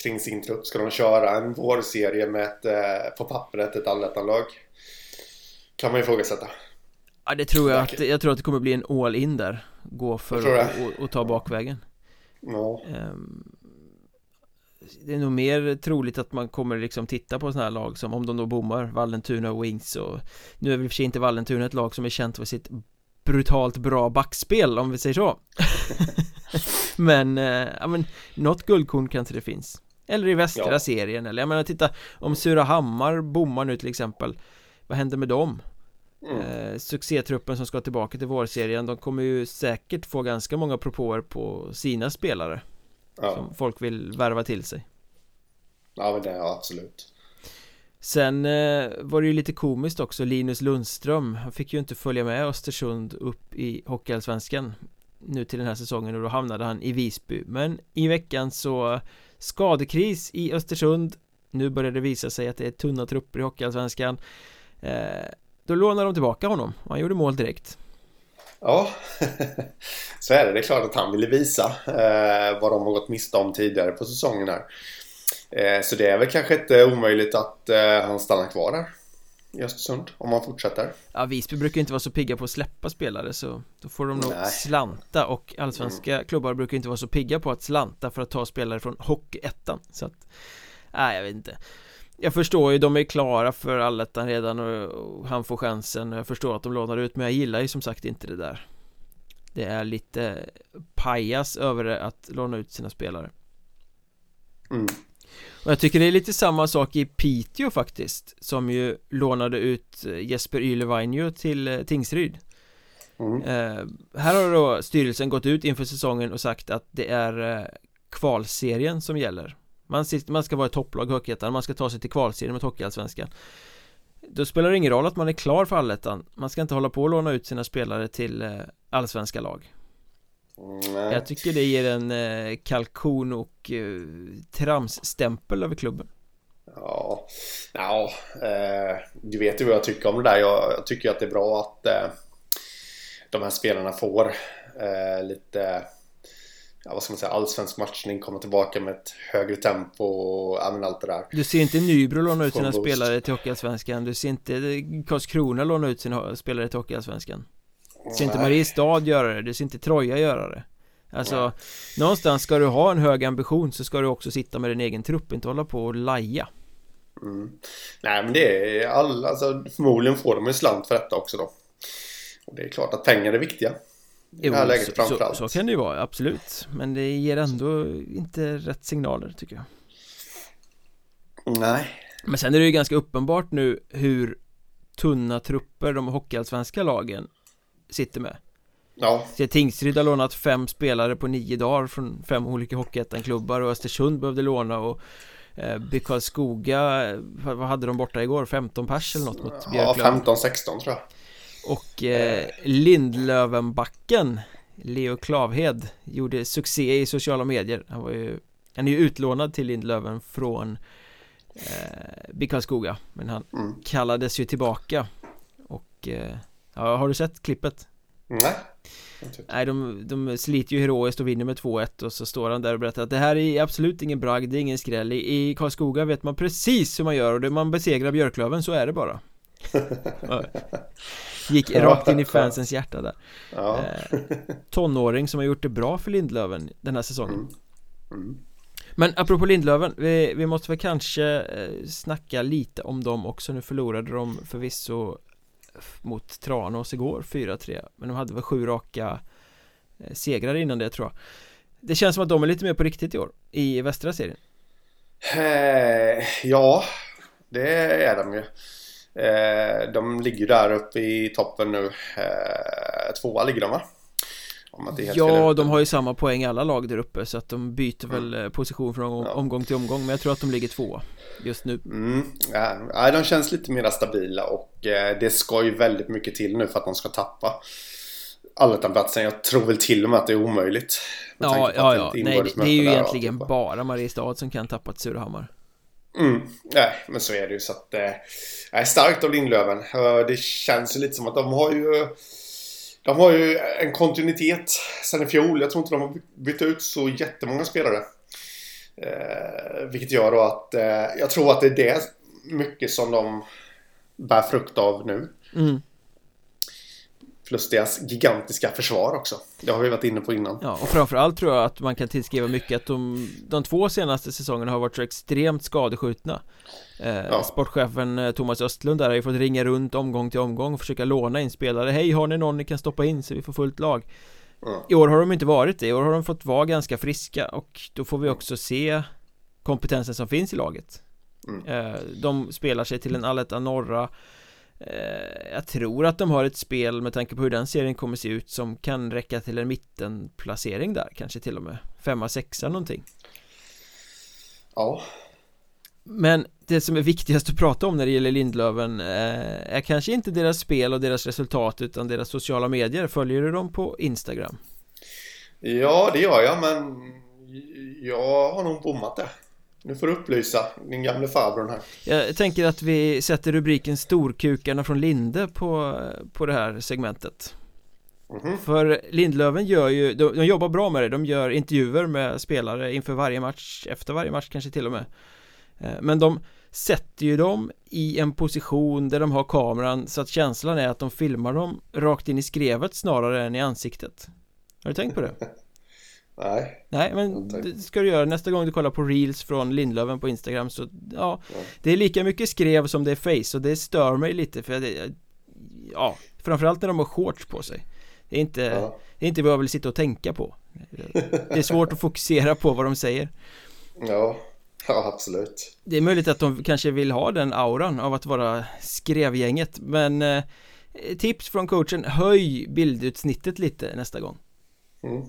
kring sin trupp. Ska de köra en vårserie med ett, eh, på pappret ett allettanlag? Kan man ju ifrågasätta. Ja det tror jag att, jag tror att det kommer bli en all in där. Gå för att ta bakvägen. Ja. Ehm, Det är nog mer troligt att man kommer liksom titta på sådana här lag som om de då bommar. Vallentuna och Wings och Nu är väl för sig inte Vallentuna ett lag som är känt för sitt brutalt bra backspel om vi säger så. Men, eh, ja men Något guldkorn kanske det finns Eller i västra ja. serien eller jag menar titta Om Surahammar bommar nu till exempel Vad händer med dem? Mm. Eh, succétruppen som ska tillbaka till vårserien De kommer ju säkert få ganska många propåer på sina spelare ja. Som folk vill värva till sig Ja men det är absolut Sen eh, var det ju lite komiskt också Linus Lundström Han fick ju inte följa med Östersund upp i Hockeyallsvenskan Nu till den här säsongen och då hamnade han i Visby Men i veckan så Skadekris i Östersund. Nu börjar det visa sig att det är tunna trupper i Hockeyallsvenskan. Eh, då lånar de tillbaka honom. Och Han gjorde mål direkt. Ja, så är det. Det är klart att han ville visa eh, vad de har gått miste om tidigare på säsongen här. Eh, så det är väl kanske inte omöjligt att eh, han stannar kvar där i Östersund om han fortsätter. Ja, Visby brukar inte vara så pigga på att släppa spelare så då får de nog Nej. slanta och allsvenska Mm. klubbar brukar inte vara så pigga på att slanta för att ta spelare från Hockeyettan så att Nej, jag vet inte Jag förstår ju, de är klara för allettan redan och, och han får chansen och jag förstår att de lånar ut men jag gillar ju som sagt inte det där Det är lite pajas över det att låna ut sina spelare Mm. Och jag tycker det är lite samma sak i Piteå faktiskt Som ju lånade ut eh, Jesper Ylevainio till eh, Tingsryd. Mm. eh, Här har då styrelsen gått ut inför säsongen och sagt att det är eh, kvalserien som gäller. Man, sitter, man ska vara ett topplag i Hockeyettan, man ska ta sig till kvalserien med Hockeyallsvenskan. Då spelar det ingen roll att man är klar för allettan. Man ska inte hålla på och låna ut sina spelare till eh, allsvenska lag Nej. Jag tycker det ger en eh, kalkon och eh, tramsstämpel över klubben Ja, ja eh, du vet ju vad jag tycker om det där. Jag, jag tycker att det är bra att eh, de här spelarna får eh, lite, ja, vad ska man säga, allsvensk matchning, komma tillbaka med ett högre tempo och ja, allt det där. Du ser inte Nybro låna ut sina boost. spelare till Hockeyallsvenskan Du ser inte Karlskrona låna ut sina spelare till Hockeyallsvenskan Du ser inte. Mariestad göra det, du ser inte Troja göra det Alltså, Nej. någonstans ska du ha en hög ambition så ska du också sitta med din egen trupp, inte hålla på och laja Mm. Nej, men det är alla, alltså förmodligen får de en slant för detta också då. Och det är klart att pengar är viktiga. I det här läget så, så, framförallt. så kan det ju vara, absolut Men det ger ändå inte rätt signaler tycker jag Nej. Men sen är det ju ganska uppenbart nu hur tunna trupper de hockeyallsvenska lagen sitter med Ja, Så Tingsryd har lånat fem spelare på nio dagar från fem olika Hockeyettan-klubbar och Östersund behövde låna och eh, BK Skoga, vad hade de borta igår? 15 pers eller något mot ja Björklöven 15-16 tror jag. Och eh, Lindlövenbacken Leo Klavhed gjorde succé i sociala medier Han var ju Han är ju utlånad till Lindlöven från eh, BK Skoga Men han Mm. kallades ju tillbaka Och eh, Ja, har du sett klippet? Nej. Nej, de, de sliter ju heroiskt och vinner med 2-1 och så står han där och berättar att det här är absolut ingen bragd, det är ingen skräll I, i Karlskoga vet man precis hur man gör och det man besegrar Björklöven, så är det bara. Gick rakt in i fansens hjärta där Ja. eh, Tonåring som har gjort det bra för Lindlöven den här säsongen Mm. Mm. Men apropå Lindlöven, vi, vi måste väl kanske eh, snacka lite om dem också Nu förlorade de förvisso mot Tranås igår 4-3 Men de hade väl sju raka eh, segrar innan det tror jag Det känns som att de är lite mer på riktigt i år I västra serien eh, ja, det är de ju. Eh, de ligger där uppe i toppen nu. Tvåa ligger de va? Om jag inte är helt Ja, de har ju samma poäng alla lag där uppe Så att de byter väl eh, position från Ja. omgång till omgång Men jag tror att de ligger tvåa just nu Mm, ja, de känns lite mer stabila och eh, det ska ju väldigt mycket till nu för att de ska tappa allettan-platsen. Jag tror väl till och med att det är omöjligt. Ja, ja, att ja, nej det, det är ju och egentligen bara Mariestad som kan tappa till Surahammar Mm, nej, men så är det ju så att... Eh, starkt av Lindlöven. Det känns ju lite som att de har ju... De har ju en kontinuitet sen i fjol. Jag tror inte de har bytt ut så jättemånga spelare. Eh, vilket gör då att... Eh, jag tror att det är det mycket som de bär frukt av nu. mm. Plus deras gigantiska försvar också. Det har vi varit inne på innan. Ja, och framförallt tror jag att man kan tillskriva mycket att de, de två senaste säsongerna har varit så extremt skadeskjutna eh, Ja. Sportchefen eh, Thomas Östlund där har ju fått ringa runt omgång till omgång och försöka låna in spelare Hej, har ni någon ni kan stoppa in så vi får fullt lag? Mm. I år har de inte varit det, i år har de fått vara ganska friska och då får vi också se kompetensen som finns i laget Mm. eh, De spelar sig till en allettan norra Jag tror att de har ett spel med tanke på hur den serien kommer se ut som kan räcka till en mittenplacering där kanske till och med Femma, sexa någonting Ja. Men det som är viktigast att prata om när det gäller Lindlöven eh, är kanske inte deras spel och deras resultat utan deras sociala medier Följer du dem på Instagram? ja, det gör jag, men jag har nog bommat det. Nu får du upplysa din gamle farbror här. Jag tänker att vi sätter rubriken Storkukarna från Linde på, på det här segmentet Mhm. För Lindlöven gör ju, de, de jobbar bra med det, de gör intervjuer med spelare inför varje match, efter varje match kanske till och med Eh, men de sätter ju dem i en position där de har kameran så att känslan är att de filmar dem rakt in i skrevet snarare än i ansiktet Har du tänkt på det? Nej. Nej men det ska du göra. Nästa gång du kollar på reels från Lindlöven på Instagram så ja, ja. Det är lika mycket skrev som det är face och det stör mig lite för det, Ja, framförallt när de har shorts på sig. Det är inte, ja. det är inte vad jag vill sitta och tänka på. Det är svårt att fokusera på vad de säger. Ja. Ja, absolut. Det är möjligt att de kanske vill ha den auran av att vara skrevgänget men eh, Tips från coachen, höj bildutsnittet lite nästa gång. Mm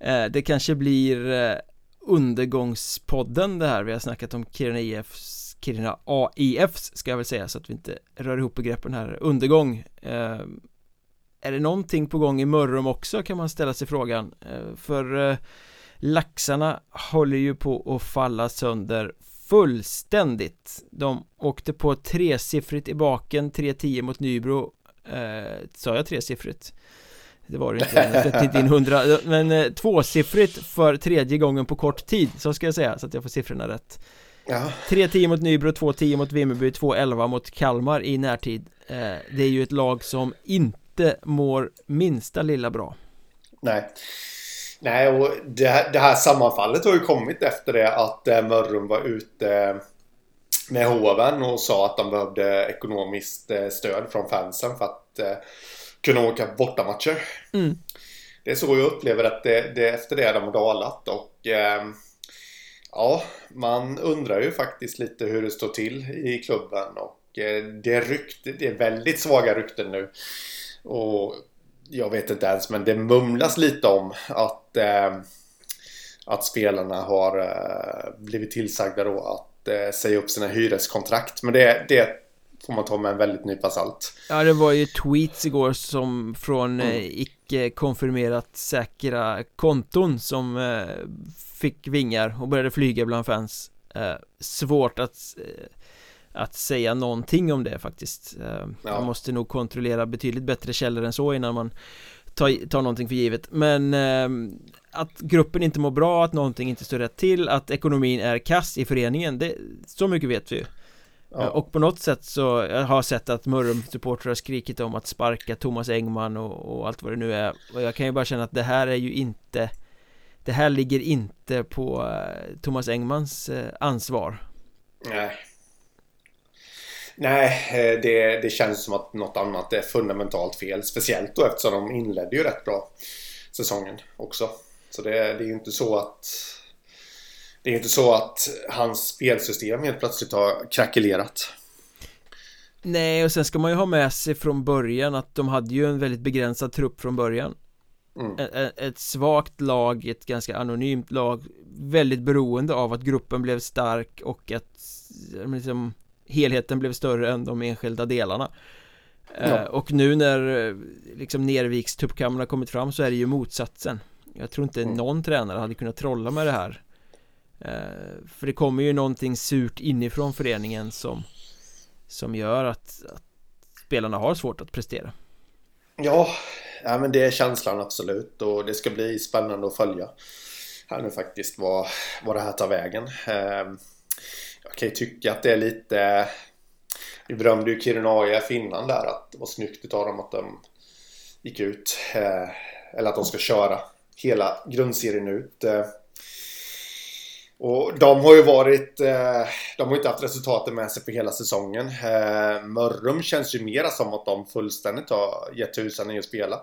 eh, Det kanske blir eh, undergångspodden det här. Vi har snackat om Kiruna IFs Kiruna AIFs ska jag väl säga så att vi inte rör ihop begreppen här. Undergång eh, Är det någonting på gång i Mörrum också kan man ställa sig frågan. Eh, För eh, Laxarna håller ju på att falla sönder fullständigt. De åkte på tresiffrigt i baken 3-10 mot Nybro. Eh, Sa jag tresiffrigt? Det var det inte, jag inte in hundra Men eh, tvåsiffrigt för tredje gången på kort tid Så ska jag säga så att jag får siffrorna rätt. Ja. 3-10 mot Nybro, 2-10 mot Vimmerby, 2-11 mot Kalmar i närtid. Eh, Det är ju ett lag som inte mår minsta lilla bra. Nej. Nej, och det här, det här sammanfallet har ju kommit efter det att eh, Mörrum var ute med hoven och sa att de behövde ekonomiskt eh, stöd från fansen för att eh, kunna åka bortamatcher. Mm. Det är så jag upplever att det, det efter det de har dalat och eh, ja, man undrar ju faktiskt lite hur det står till i klubben och eh, det, rykt, det är väldigt svaga rykten nu. Och jag vet inte ens, men det mumlas lite om att, eh, att spelarna har eh, blivit tillsagda då att eh, säga upp sina hyreskontrakt. Men det, det får man ta med en väldigt nypa salt. Ja, det var ju tweets igår som från mm. eh, icke konfirmerat säkra konton som eh, fick vingar och började flyga bland fans. Eh, svårt att att säga någonting om det faktiskt ja. Man måste nog kontrollera betydligt bättre källor än så innan man tar, tar någonting för givet Men eh, att gruppen inte mår bra, att någonting inte står rätt till, att ekonomin är kass i föreningen det, Så mycket vet vi ju ja. Eh, och på något sätt så, jag har sett att Mörrum supportrar har skrikit om att sparka Thomas Engman och, och allt vad det nu är Och jag kan ju bara känna att det här är ju inte Det här ligger inte på Thomas Engmans ansvar Nej Nej, eh, det, det känns som att något annat är fundamentalt fel. Speciellt då eftersom de inledde ju rätt bra säsongen också. Så det, det är ju inte så att det är inte så att hans spelsystem helt plötsligt har krackelerat. Nej, och sen ska man ju ha med sig från början att de hade ju en väldigt begränsad trupp från början. Mm. Ett, ett svagt lag, ett ganska anonymt lag Väldigt beroende av att gruppen blev stark och att liksom, helheten blev större än de enskilda delarna ja. Och nu när eh, liksom Nerviks tuppkammarna kommit fram så är det ju motsatsen Jag tror inte mm. någon tränare hade kunnat trolla med det här Eh, för det kommer ju någonting surt inifrån föreningen som Som gör att, att spelarna har svårt att prestera Ja, ja men det är känslan absolut och det ska bli spännande att följa här nu faktiskt vad, vad det här tar vägen. Ehm, jag kan ju tycka att det är lite... Vi berömde ju Kiruna AIF innan där att det var snyggt utav dem att de gick ut. Eh, eller att de ska köra hela grundserien ut. Eh, Eh, och de har ju varit... Eh, de har inte haft resultaten med sig på hela säsongen. Mörrum känns ju mera som att de fullständigt har gett tusan i att spela.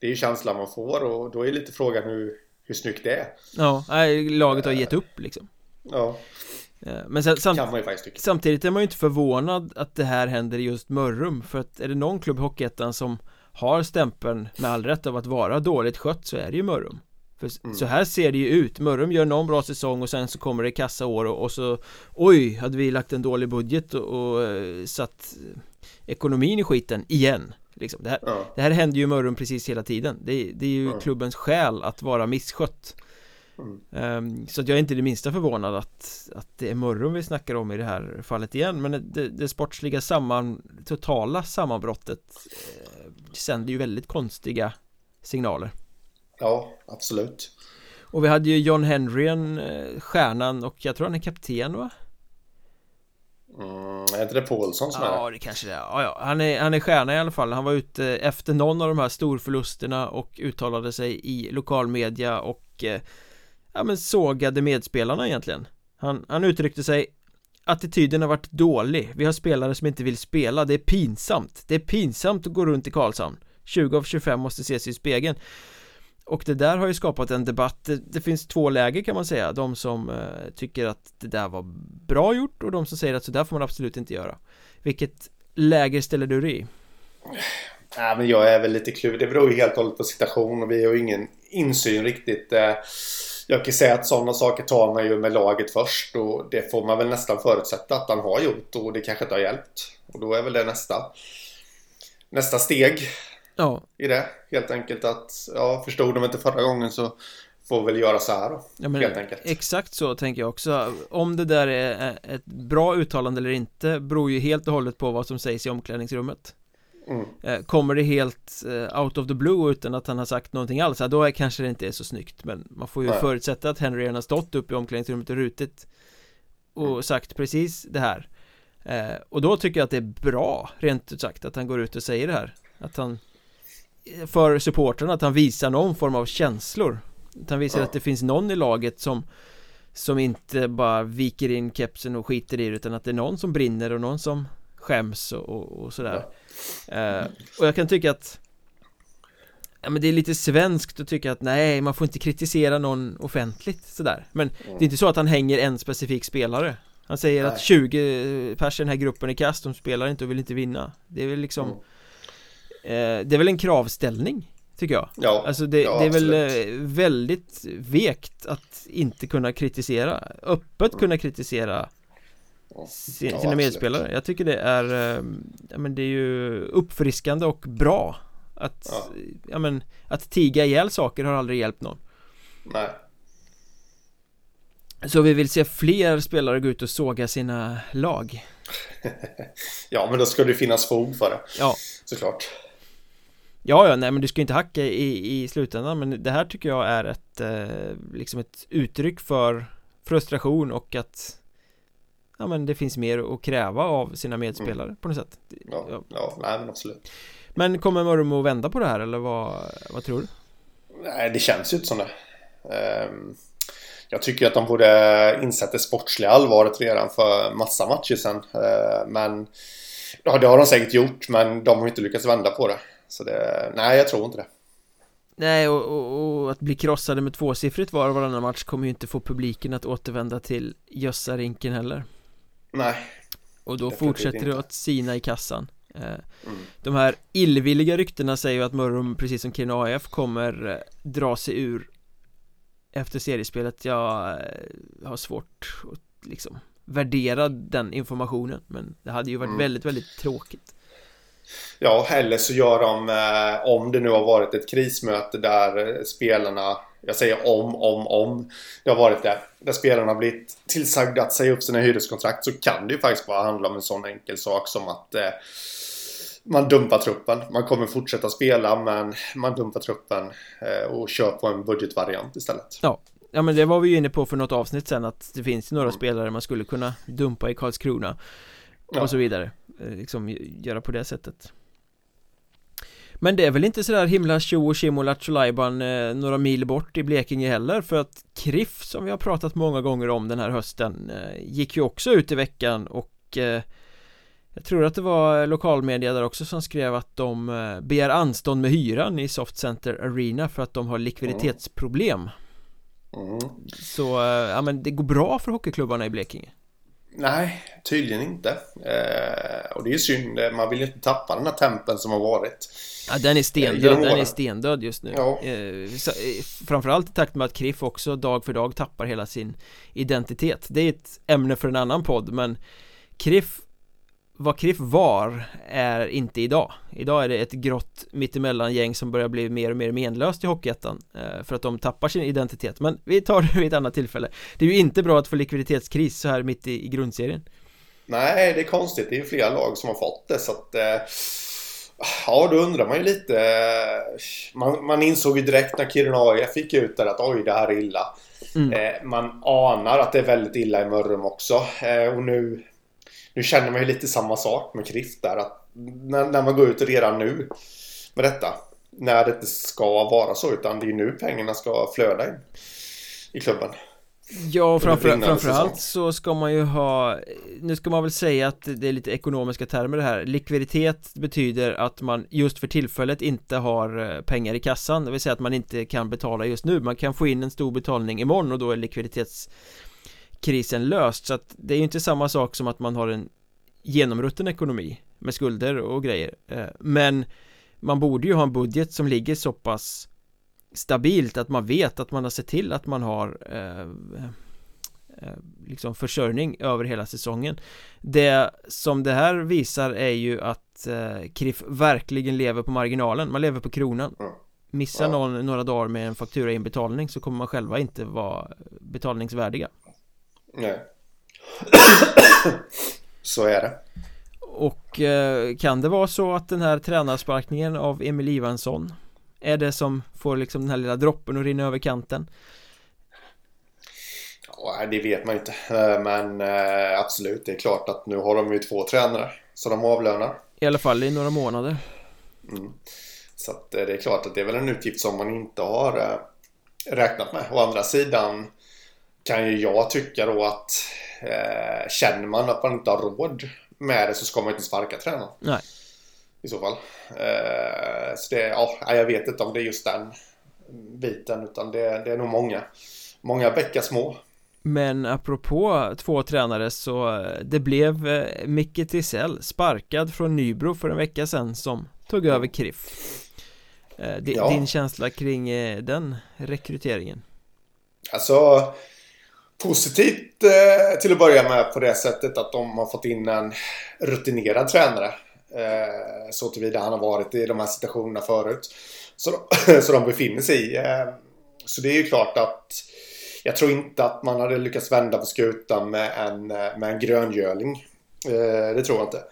Det är ju känslan man får och då är lite frågan hur, hur snyggt det är. Ja, laget har gett upp liksom. Ja. Eh, men sen, samt, samtidigt är man ju inte förvånad att det här händer i just Mörrum För att är det någon klubb i Hockeyettan som har stämpeln med all rätt av att vara dåligt skött så är det ju Mörrum För mm. så här ser det ju ut Mörrum gör någon bra säsong och sen så kommer det kassaår och, och så Oj, hade vi lagt en dålig budget och, och uh, satt ekonomin i skiten igen liksom. det, här, ja. det här händer ju Mörrum precis hela tiden Det, det är ju ja. klubbens skäl att vara misskött Mm. Så jag är inte det minsta förvånad att, att det är Mörrum vi snackar om i det här fallet igen Men det, det sportsliga samman, totala sammanbrottet eh, sänder ju väldigt konstiga signaler Ja, absolut Och vi hade ju John Henryen, eh, stjärnan och jag tror han är kapten va? Mm, är inte det Paulsson som ja, är det? Ja, det kanske det är. Ja, ja. Han, är. Han är stjärna i alla fall. Han var ute efter någon av de här storförlusterna och uttalade sig i lokalmedia och eh, ja, men sågade medspelarna egentligen. Han, han uttryckte sig Attityden har varit dålig. Vi har spelare som inte vill spela. Det är pinsamt. Det är pinsamt att gå runt i Karlshamn. 20 av 25 måste ses i spegeln. Och det där har ju skapat en debatt det, det finns två läger kan man säga De som eh, tycker att det där var bra gjort och de som säger att så där får man absolut inte göra Vilket läger ställer du dig i? Nej men jag är väl lite kluven Det beror ju helt och hållet på situation och vi har ju ingen insyn riktigt. Eh. Jag kan säga att sådana saker tar man ju med laget först och det får man väl nästan förutsätta att han har gjort och det kanske inte har hjälpt. Och då är väl det nästa, nästa steg ja. i det. Helt enkelt att, ja, förstod de inte förra gången så får väl göra så här då. Ja, men helt enkelt. Exakt så tänker jag också. Om det där är ett bra uttalande eller inte beror ju helt och hållet på vad som sägs i omklädningsrummet. Mm. Eh, kommer det helt eh, out of the blue utan att han har sagt någonting alls, då är kanske det inte är så snyggt Men man får ju Nej. förutsätta att Henry redan har stått upp i omklädningsrummet och rutit Och mm. sagt precis det här eh, Och då tycker jag att det är bra, rent ut sagt, att han går ut och säger det här Att han För supporterna, att han visar någon form av känslor Att han visar ja. att det finns någon i laget som Som inte bara viker in kepsen och skiter i det utan att det är någon som brinner och någon som skäms och, och, och sådär ja. eh, Och jag kan tycka att Ja men det är lite svenskt att tycka att nej man får inte kritisera någon offentligt sådär Men mm. det är inte så att han hänger en specifik spelare Han säger nej. att 20 pers i den här gruppen är kast, de spelar inte och vill inte vinna Det är väl liksom mm. Eh, Det är väl en kravställning Tycker jag. Ja, Alltså det, ja, det är väl eh, väldigt vekt att inte kunna kritisera Öppet kunna kritisera sina ja, medspelare. Jag tycker det är ehm, Ja men det är ju uppfriskande och bra Att ja. ja men Att tiga ihjäl saker har aldrig hjälpt någon. Nej. Så vi vill se fler spelare gå ut och såga sina lag. Ja men då ska det finnas fog för det. Ja. Såklart Ja, ja, nej men du ska inte hacka i, i slutändan men det här tycker jag är ett eh, liksom ett uttryck för frustration och att ja men det finns mer att kräva av sina medspelare mm. på något sätt Ja, ja. ja nej, men absolut Men kommer Mörrum att vända på det här eller vad, vad tror du? Nej, det känns ju inte som det um, Jag tycker att de borde insett det sportsliga allvaret redan för massa matcher sen uh, Men Ja, det har de säkert gjort men de har inte lyckats vända på det Så det, nej jag tror inte det. Nej, och, och, och, att bli krossade med tvåsiffrigt var och varannan match kommer ju inte få publiken att återvända till Jössarinken heller. Nej. Och då fortsätter det att sina i kassan. Eh, mm. De här illvilliga ryktena säger ju att Mörrum, precis som Kiruna AF, kommer eh, dra sig ur Efter seriespelet. Jag eh, har svårt att liksom värdera den informationen Men det hade ju varit mm. väldigt, väldigt tråkigt Ja, eller så gör de, eh, om det nu har varit ett krismöte där eh, spelarna jag säger om, om, om det har varit det. Där spelarna har blivit tillsagda att säga upp sina hyreskontrakt så kan det ju faktiskt bara handla om en sån enkel sak som att eh, man dumpar truppen. Man kommer fortsätta spela men man dumpar truppen eh, och kör på en budgetvariant istället. Ja. Ja men det var vi ju inne på för något avsnitt sen att det finns några mm. spelare man skulle kunna dumpa i Karlskrona och ja. så vidare. Eh, liksom göra på det sättet. Men det är väl inte sådär himla tjo och tjim och Lattjolajban eh, några mil bort i Blekinge heller för att Kriff som vi har pratat många gånger om den här hösten eh, gick ju också ut i veckan och eh, jag tror att det var lokalmedia där också som skrev att de begär anstånd med hyran i Soft Center Arena för att de har likviditetsproblem mm. Så, eh, ja men det går bra för hockeyklubbarna i Blekinge Nej, tydligen inte. Eh, och det är synd. Man vill inte tappa den här tempen som har varit. Ja, den är stendöd. Den är stendöd just nu. Ja. Eh, eh, framförallt i takt med att Kriff också dag för dag tappar hela sin identitet. Det är ett ämne för en annan podd, men Kriff vad Kriff var är inte idag Idag är det ett grått mittemellan gäng som börjar bli mer och mer menlöst i Hockeyettan eh, För att de tappar sin identitet Men vi tar det vid ett annat tillfälle Det är ju inte bra att få likviditetskris så här mitt i, i grundserien Nej, det är konstigt. Det är ju flera lag som har fått det så att eh, Ja, då undrar man ju lite. Man, man insåg ju direkt när Kiruna AIF gick ut där att oj, det här är illa. Mm. Eh, man anar att det är väldigt illa i Mörrum också. Eh, och nu, nu känner man ju lite samma sak med Kriff där. Att när, när man går ut redan nu med detta. När det inte ska vara så, utan det är nu pengarna ska flöda in i klubben. Ja, framför, framförallt så ska man ju ha Nu ska man väl säga att det är lite ekonomiska termer det här Likviditet betyder att man just för tillfället inte har eh, pengar i kassan Det vill säga att man inte kan betala just nu Man kan få in en stor betalning imorgon och då är likviditetskrisen löst Så att det är ju inte samma sak som att man har en genomrutten ekonomi Med skulder och grejer. Eh, Men man borde ju ha en budget som ligger så pass stabilt att man vet att man har sett till att man har eh, eh, liksom försörjning över hela säsongen. Det som det här visar är ju att eh, KRIF verkligen lever på marginalen, man lever på kronan. Missar någon några dagar med en faktura inbetalning så kommer man själva inte vara betalningsvärdiga Nej Så är det Och eh, kan det vara så att den här tränarsparkningen av Emil Ivansson är det som får liksom den här lilla droppen att rinna över kanten? Ja, det vet man inte. Eh, men eh, absolut, det är klart att nu har de ju två tränare. Så de avlönar. I alla fall i några månader. Mm. Så att eh, det är klart att det är väl en utgift som man inte har räknat med. Å andra sidan kan ju jag tycka då att eh, känner man att man inte har råd med det så ska man inte sparka tränaren. Nej i så fall. Eh, så det, ja, jag vet inte om det är just den biten utan det, det är nog många, många bäckar små. Men apropå två tränare så eh, det blev eh, Micke Tisell sparkad från Nybro för en vecka sedan som tog över KRIF. D ja. Din känsla kring den rekryteringen? Alltså positivt eh, till att börja med på det sättet att de har fått in en rutinerad tränare Eh, så tillvida han har varit i de här situationerna förut. Så de, så de befinner sig i. Eh, så det är ju klart att jag tror inte att man hade lyckats vända på skutan med en, eh, med en gröngöling. Eh, det tror jag inte.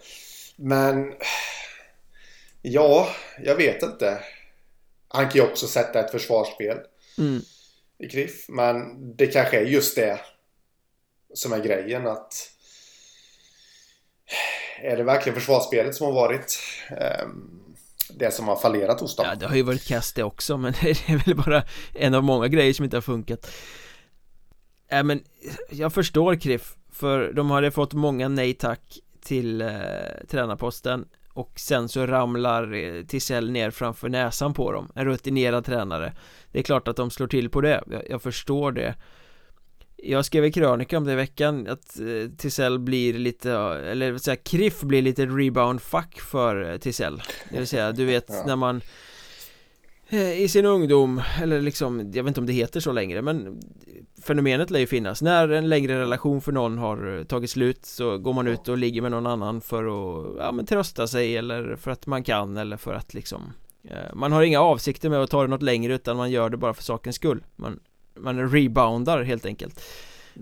Men ja, jag vet inte. Han kan ju också sätta ett försvarsspel mm i Kriff. Men det kanske är just det som är grejen. att är det verkligen försvarsspelet som har varit ehm, det som har fallerat hos dem? Ja, det har ju varit kast det också, men det är väl bara en av många grejer som inte har funkat. Äh, men jag förstår Kriff, för de hade fått många nej tack till eh, tränarposten och sen så ramlar eh, Tisell ner framför näsan på dem. En rutinerad tränare. Det är klart att de slår till på det. Jag, jag förstår det. Jag skrev i krönika om det i veckan att eh, Tisell blir lite, eller säga Kriff blir lite rebound fuck för eh, Tisell Det vill säga, du vet ja. när man Eh, i sin ungdom, eller liksom, jag vet inte om det heter så längre men Fenomenet lär ju finnas, när en längre relation för någon har eh, tagit slut så går man ut och ligger med någon annan för att, ja men trösta sig eller för att man kan eller för att liksom eh, Man har inga avsikter med att ta det något längre utan man gör det bara för sakens skull. Man man reboundar helt enkelt.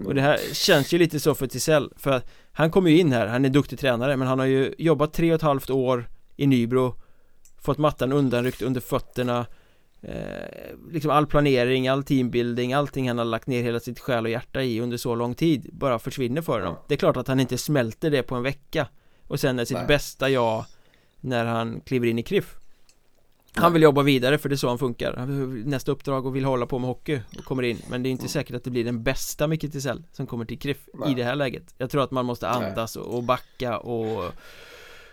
Och det här känns ju lite så för Tisell för han kommer ju in här, han är duktig tränare men han har ju jobbat tre och ett halvt år i Nybro Fått mattan undanryckt under fötterna eh, Liksom all planering, all teambuilding, allting han har lagt ner hela sitt själ och hjärta i under så lång tid bara försvinner för honom. Det är klart att han inte smälter det på en vecka Och sen är sitt Nej. bästa jag när han kliver in i KRIF han vill jobba vidare för det är så han funkar. Han nästa uppdrag och vill hålla på med hockey och kommer in. Men det är inte mm. säkert att det blir den bästa Micke Tisell som kommer till KRIF i det här läget. Jag tror att man måste andas och, och backa och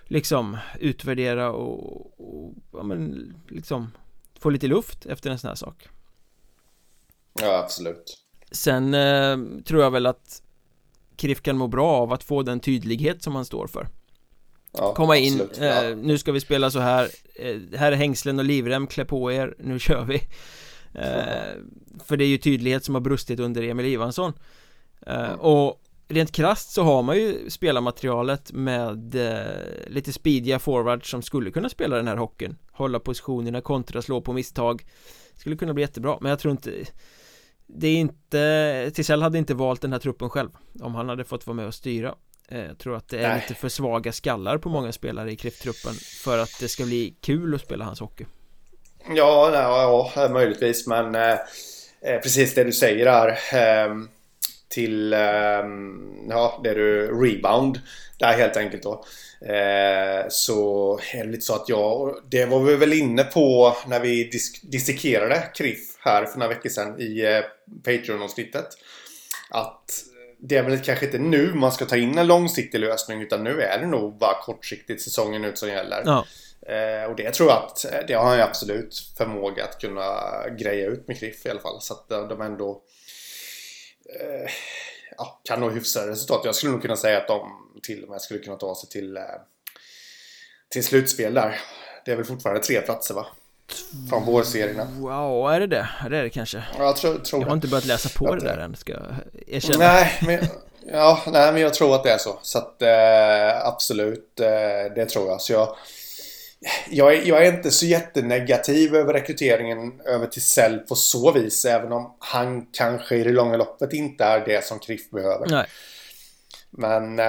Liksom utvärdera och, och ja, men liksom Få lite luft efter en sån här sak. Ja absolut. Sen eh, tror jag väl att KRIF kan må bra av att få den tydlighet som han står för. Ja, Komma in, eh, nu ska vi spela så här eh, Här är hängslen och livrem, klä på er, nu kör vi. Eh, För det är ju tydlighet som har brustit under Emil Ivansson. Eh, Och rent krast så har man ju spelarmaterialet med eh, lite speediga forwards som skulle kunna spela den här hockeyn. Hålla positionerna, kontra, slå på misstag. Skulle kunna bli jättebra, men jag tror inte Det är inte Tisell hade inte valt den här truppen själv Om han hade fått vara med och styra. Eh, Jag tror att det är Nej. lite för svaga skallar på många spelare i kriftruppen För att det ska bli kul att spela hans hockey. Ja, ja, ja möjligtvis men eh, eh, Precis det du säger där. Eh, Till eh, Ja, det du Rebound Där helt enkelt då Eh, så är det lite så att jag, det var vi väl inne på när vi disk dissekerade Kriff här för några veckor sedan i eh, Patreon-avsnittet. Att det är väl kanske inte nu man ska ta in en långsiktig lösning utan nu är det nog bara kortsiktigt säsongen ut som gäller. Ja. Eh, och det tror jag att det har han absolut förmåga att kunna greja ut med Kriff i alla fall. Så att de ändå eh, ja, kan nå hyfsade resultat. Jag skulle nog kunna säga att de till och med skulle kunna ta sig till, eh, till slutspel där. Det är väl fortfarande tre platser va? Från vårserierna. Wow, är det det? Det är det kanske. Jag, tror, tror jag har inte börjat läsa på det där än, ska jag erkänna. Nej, men, ja, nej, men jag tror att det är så. Så att eh, absolut, eh, det tror jag. Så jag jag är, jag är inte så jättenegativ över rekryteringen över till Cell på så vis. Även om han kanske i det långa loppet inte är det som Kriff behöver. Nej. Men eh,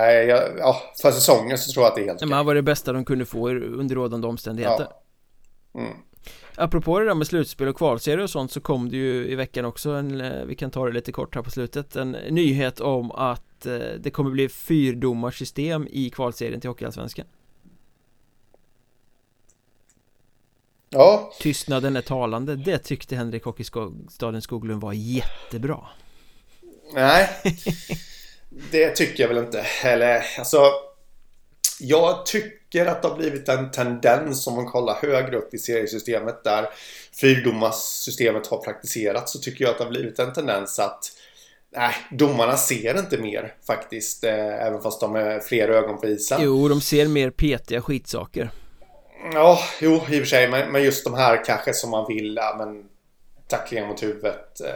ja, för säsongen så tror jag att det är helt okej. Men han var det bästa de kunde få under rådande omständigheter. Ja. Mm. Apropå det där med slutspel och kvalserie och sånt så kom det ju i veckan också en, eh, vi kan ta det lite kort här på slutet, en nyhet om att eh, det kommer bli fyrdomarsystem i kvalserien till Hockeyallsvenskan. Ja. Tystnaden är talande, det tyckte Henrik Hockeystaden Skoglund var jättebra. Nej, det tycker jag väl inte. Eller alltså, jag tycker att det har blivit en tendens om man kollar högre upp i seriesystemet där fyrdomarsystemet har praktiserats så tycker jag att det har blivit en tendens att Nej, domarna ser inte mer faktiskt, eh, även fast de är fler ögon på isen. Jo, de ser mer petiga skitsaker. Ja, jo i och för sig. Men, men just de här kanske som man vill. Ja, men tacklingar mot huvudet. Eh,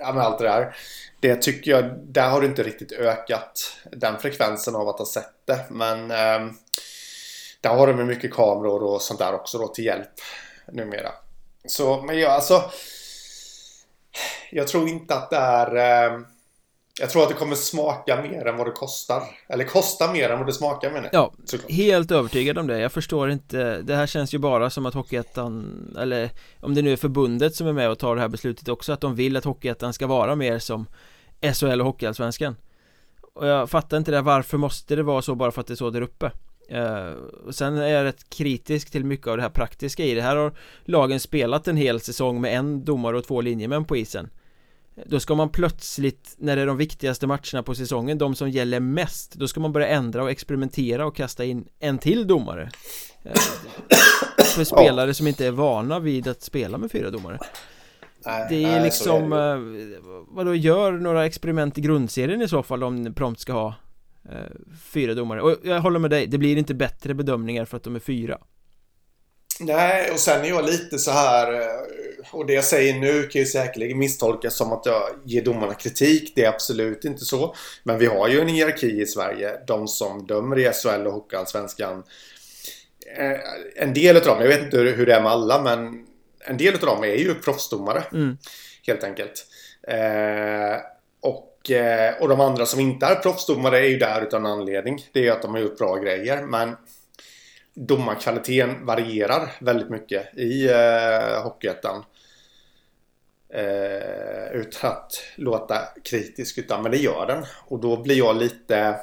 ja, men allt det där. Det tycker jag, där har det inte riktigt ökat den frekvensen av att ha sett det. Men eh, där har de mycket kameror och sånt där också då till hjälp numera. Så, men jag alltså. Jag tror inte att det är eh, jag tror att det kommer smaka mer än vad det kostar. Eller kosta mer än vad det smakar menar Ja, såklart. helt övertygad om det. Jag förstår inte. Det här känns ju bara som att Hockeyettan Eller om det nu är förbundet som är med och tar det här beslutet också Att de vill att Hockeyettan ska vara mer som SHL och Hockeyallsvenskan. Och jag fattar inte det. Varför måste det vara så bara för att det är så där uppe? Uh, och sen är jag rätt kritisk till mycket av det här praktiska i det. Här har lagen spelat en hel säsong med en domare och två linjemän på isen då ska man plötsligt, när det är de viktigaste matcherna på säsongen, de som gäller mest Då ska man börja ändra och experimentera och kasta in en till domare. Eh, För spelare som inte är vana vid att spela med fyra domare. Nej, Det är nej, liksom, är det. Eh, vadå, gör några experiment i grundserien i så fall om prompt ska ha eh, Fyra domare, och jag håller med dig, det blir inte bättre bedömningar för att de är fyra Nej, och sen är jag lite så här eh, och det jag säger nu kan ju säkerligen misstolkas som att jag ger domarna kritik. Det är absolut inte så. Men vi har ju en hierarki i Sverige. De som dömer i SHL och Hockeyallsvenskan. Eh, en del av dem, jag vet inte hur det är med alla, men en del av dem är ju proffsdomare. Mm. Helt enkelt. Eh, och, och de andra som inte är proffsdomare är ju där utan anledning. Det är ju att de har gjort bra grejer. Men domarkvaliteten varierar väldigt mycket i eh, Hockeyettan. Eh, utan att låta kritisk utan men det gör den. Och då blir jag lite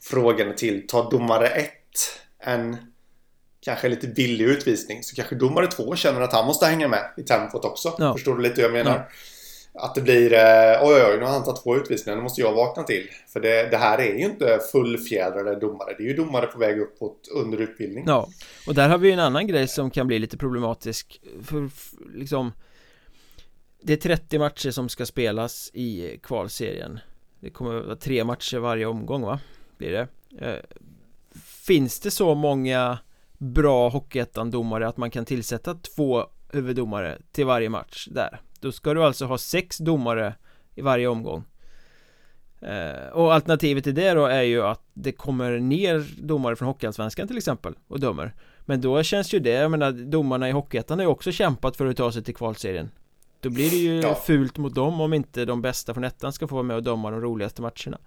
frågande till, tar domare 1 en kanske lite billig utvisning så kanske domare 2 känner att han måste hänga med i tempot också. Ja. Förstår du lite hur jag menar? Ja. Att det blir eh, oj oj, oj, nu har han tagit två utvisningar, nu måste jag vakna till. För det, det, här är ju inte fullfjädrade domare, det är ju domare på väg uppåt under utbildning. Ja, och där har vi ju en annan grej som kan bli lite problematisk. För liksom Det är 30 matcher som ska spelas i kvalserien. Det kommer att vara tre matcher varje omgång va? Blir det? Eh, finns det så många bra Hockeyettan-domare att man kan tillsätta två huvuddomare till varje match där? Då ska du alltså ha sex domare i varje omgång. Eh, Och alternativet till det då är ju att det kommer ner domare från Hockeyallsvenskan till exempel och dömer. Men då känns ju det, jag menar domarna i Hockeyettan har ju också kämpat för att ta sig till kvalserien. Då blir det ju ja. fult mot dem om inte de bästa från ettan ska få vara med och döma de roligaste matcherna.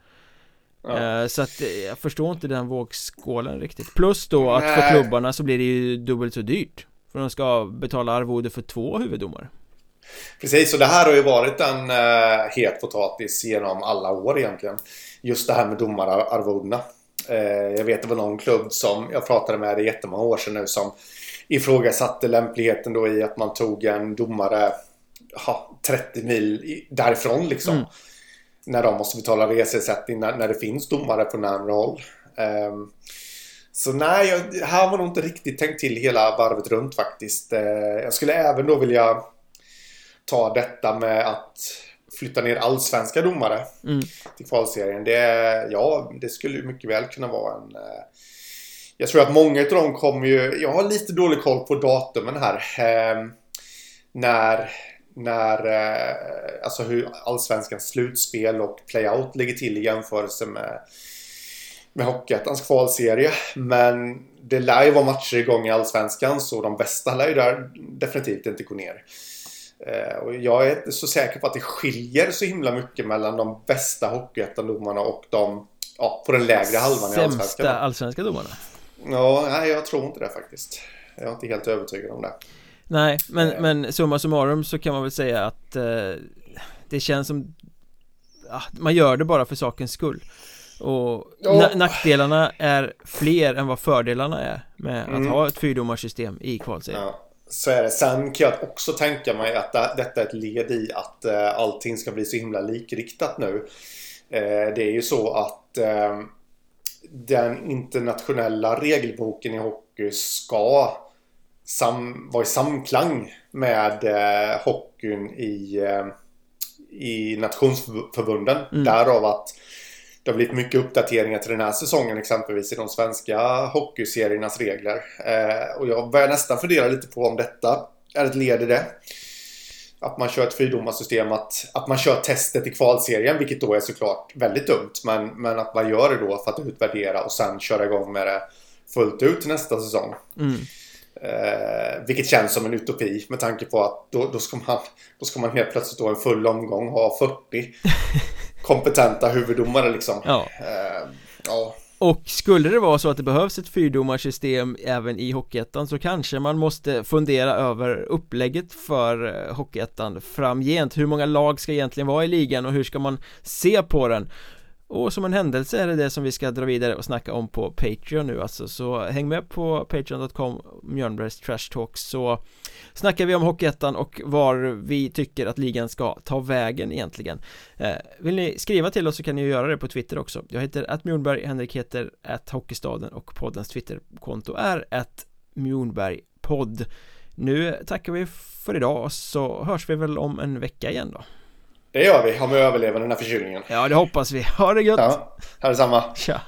Ja. Eh, så att eh, jag förstår inte den vågskålen riktigt. Plus då att Nej. för klubbarna så blir det ju dubbelt så dyrt. För de ska betala arvode för två huvuddomare Precis, och det här har ju varit en uh, het potatis genom alla år egentligen Just det här med domararvodena uh, Jag vet det var någon klubb som jag pratade med det jättemånga år sedan nu som ifrågasatte lämpligheten då i att man tog en domare ha, 30 mil därifrån liksom. Mm. När de måste betala reseersättning när, när det finns domare på närmare håll. Um, så nej, jag, här har man nog inte riktigt tänkt till hela varvet runt faktiskt. Uh, jag skulle även då vilja ta detta med att flytta ner allsvenska domare mm. till kvalserien. Det, ja, det skulle mycket väl kunna vara en... Uh, jag tror att många av dem kommer ju... Jag har lite dålig koll på datumen här. Uh, när när, eh, alltså hur allsvenskans slutspel och playout ligger till i jämförelse med, med Hockeyettans kvalserie. Men det lär ju vara matcher igång i allsvenskan så de bästa lär ju där definitivt inte gå ner. Eh, och jag är inte så säker på att det skiljer så himla mycket mellan de bästa Hockeyettan-domarna och de ja, på den lägre halvan i allsvenskan. Sämsta allsvenska domarna? Ja, nej jag tror inte det faktiskt. Jag är inte helt övertygad om det. Nej, men, eh. men summa summarum så kan man väl säga att eh, det känns som ja, man gör det bara för sakens skull och oh. nackdelarna är fler än vad fördelarna är med mm. att ha ett fyrdomarsystem i kvalserien. Ja. Så är det. Sen kan jag också tänka mig att detta är ett led i att uh, allting ska bli så himla likriktat nu. Uh, det är ju så att uh, den internationella regelboken i hockey ska sam, vara i samklang med eh, hockeyn i, eh, i nationsförbunden. Mm. Därav att det har blivit mycket uppdateringar till den här säsongen exempelvis i de svenska hockeyseriernas regler. Eh, och jag börjar nästan fundera lite på om detta är ett led i det. Att man kör ett fyrdomarsystem, att, att man kör testet i kvalserien, vilket då är såklart väldigt dumt. Men, men att man gör det då för att utvärdera och sen köra igång med det fullt ut nästa säsong. Mm. Eh, vilket känns som en utopi med tanke på att då, då, ska man, då ska man helt plötsligt då en full omgång ha 40 kompetenta huvuddomare liksom. Ja. Eh, ja. Och skulle det vara så att det behövs ett fyrdomarsystem även i Hockeyettan så kanske man måste fundera över upplägget för eh, Hockeyettan framgent Hur många lag ska egentligen vara i ligan och hur ska man se på den? Och som en händelse är det det som vi ska dra vidare och snacka om på Patreon nu alltså. Så häng med på Patreon.com Mjölnbergs Trash Talk så snackar vi om Hockeyettan och var vi tycker att ligan ska ta vägen egentligen. Eh, vill ni skriva till oss så kan ni göra det på Twitter också. Jag heter att Mjölnberg, Henrik heter att Hockeystaden och poddens Twitterkonto är att Mjölnbergpodd. Nu tackar vi för idag så hörs vi väl om en vecka igen då det gör vi, om vi överlever den här förkylningen. Ja, det hoppas vi. Ha det gött! Ja, ha detsamma! Tja!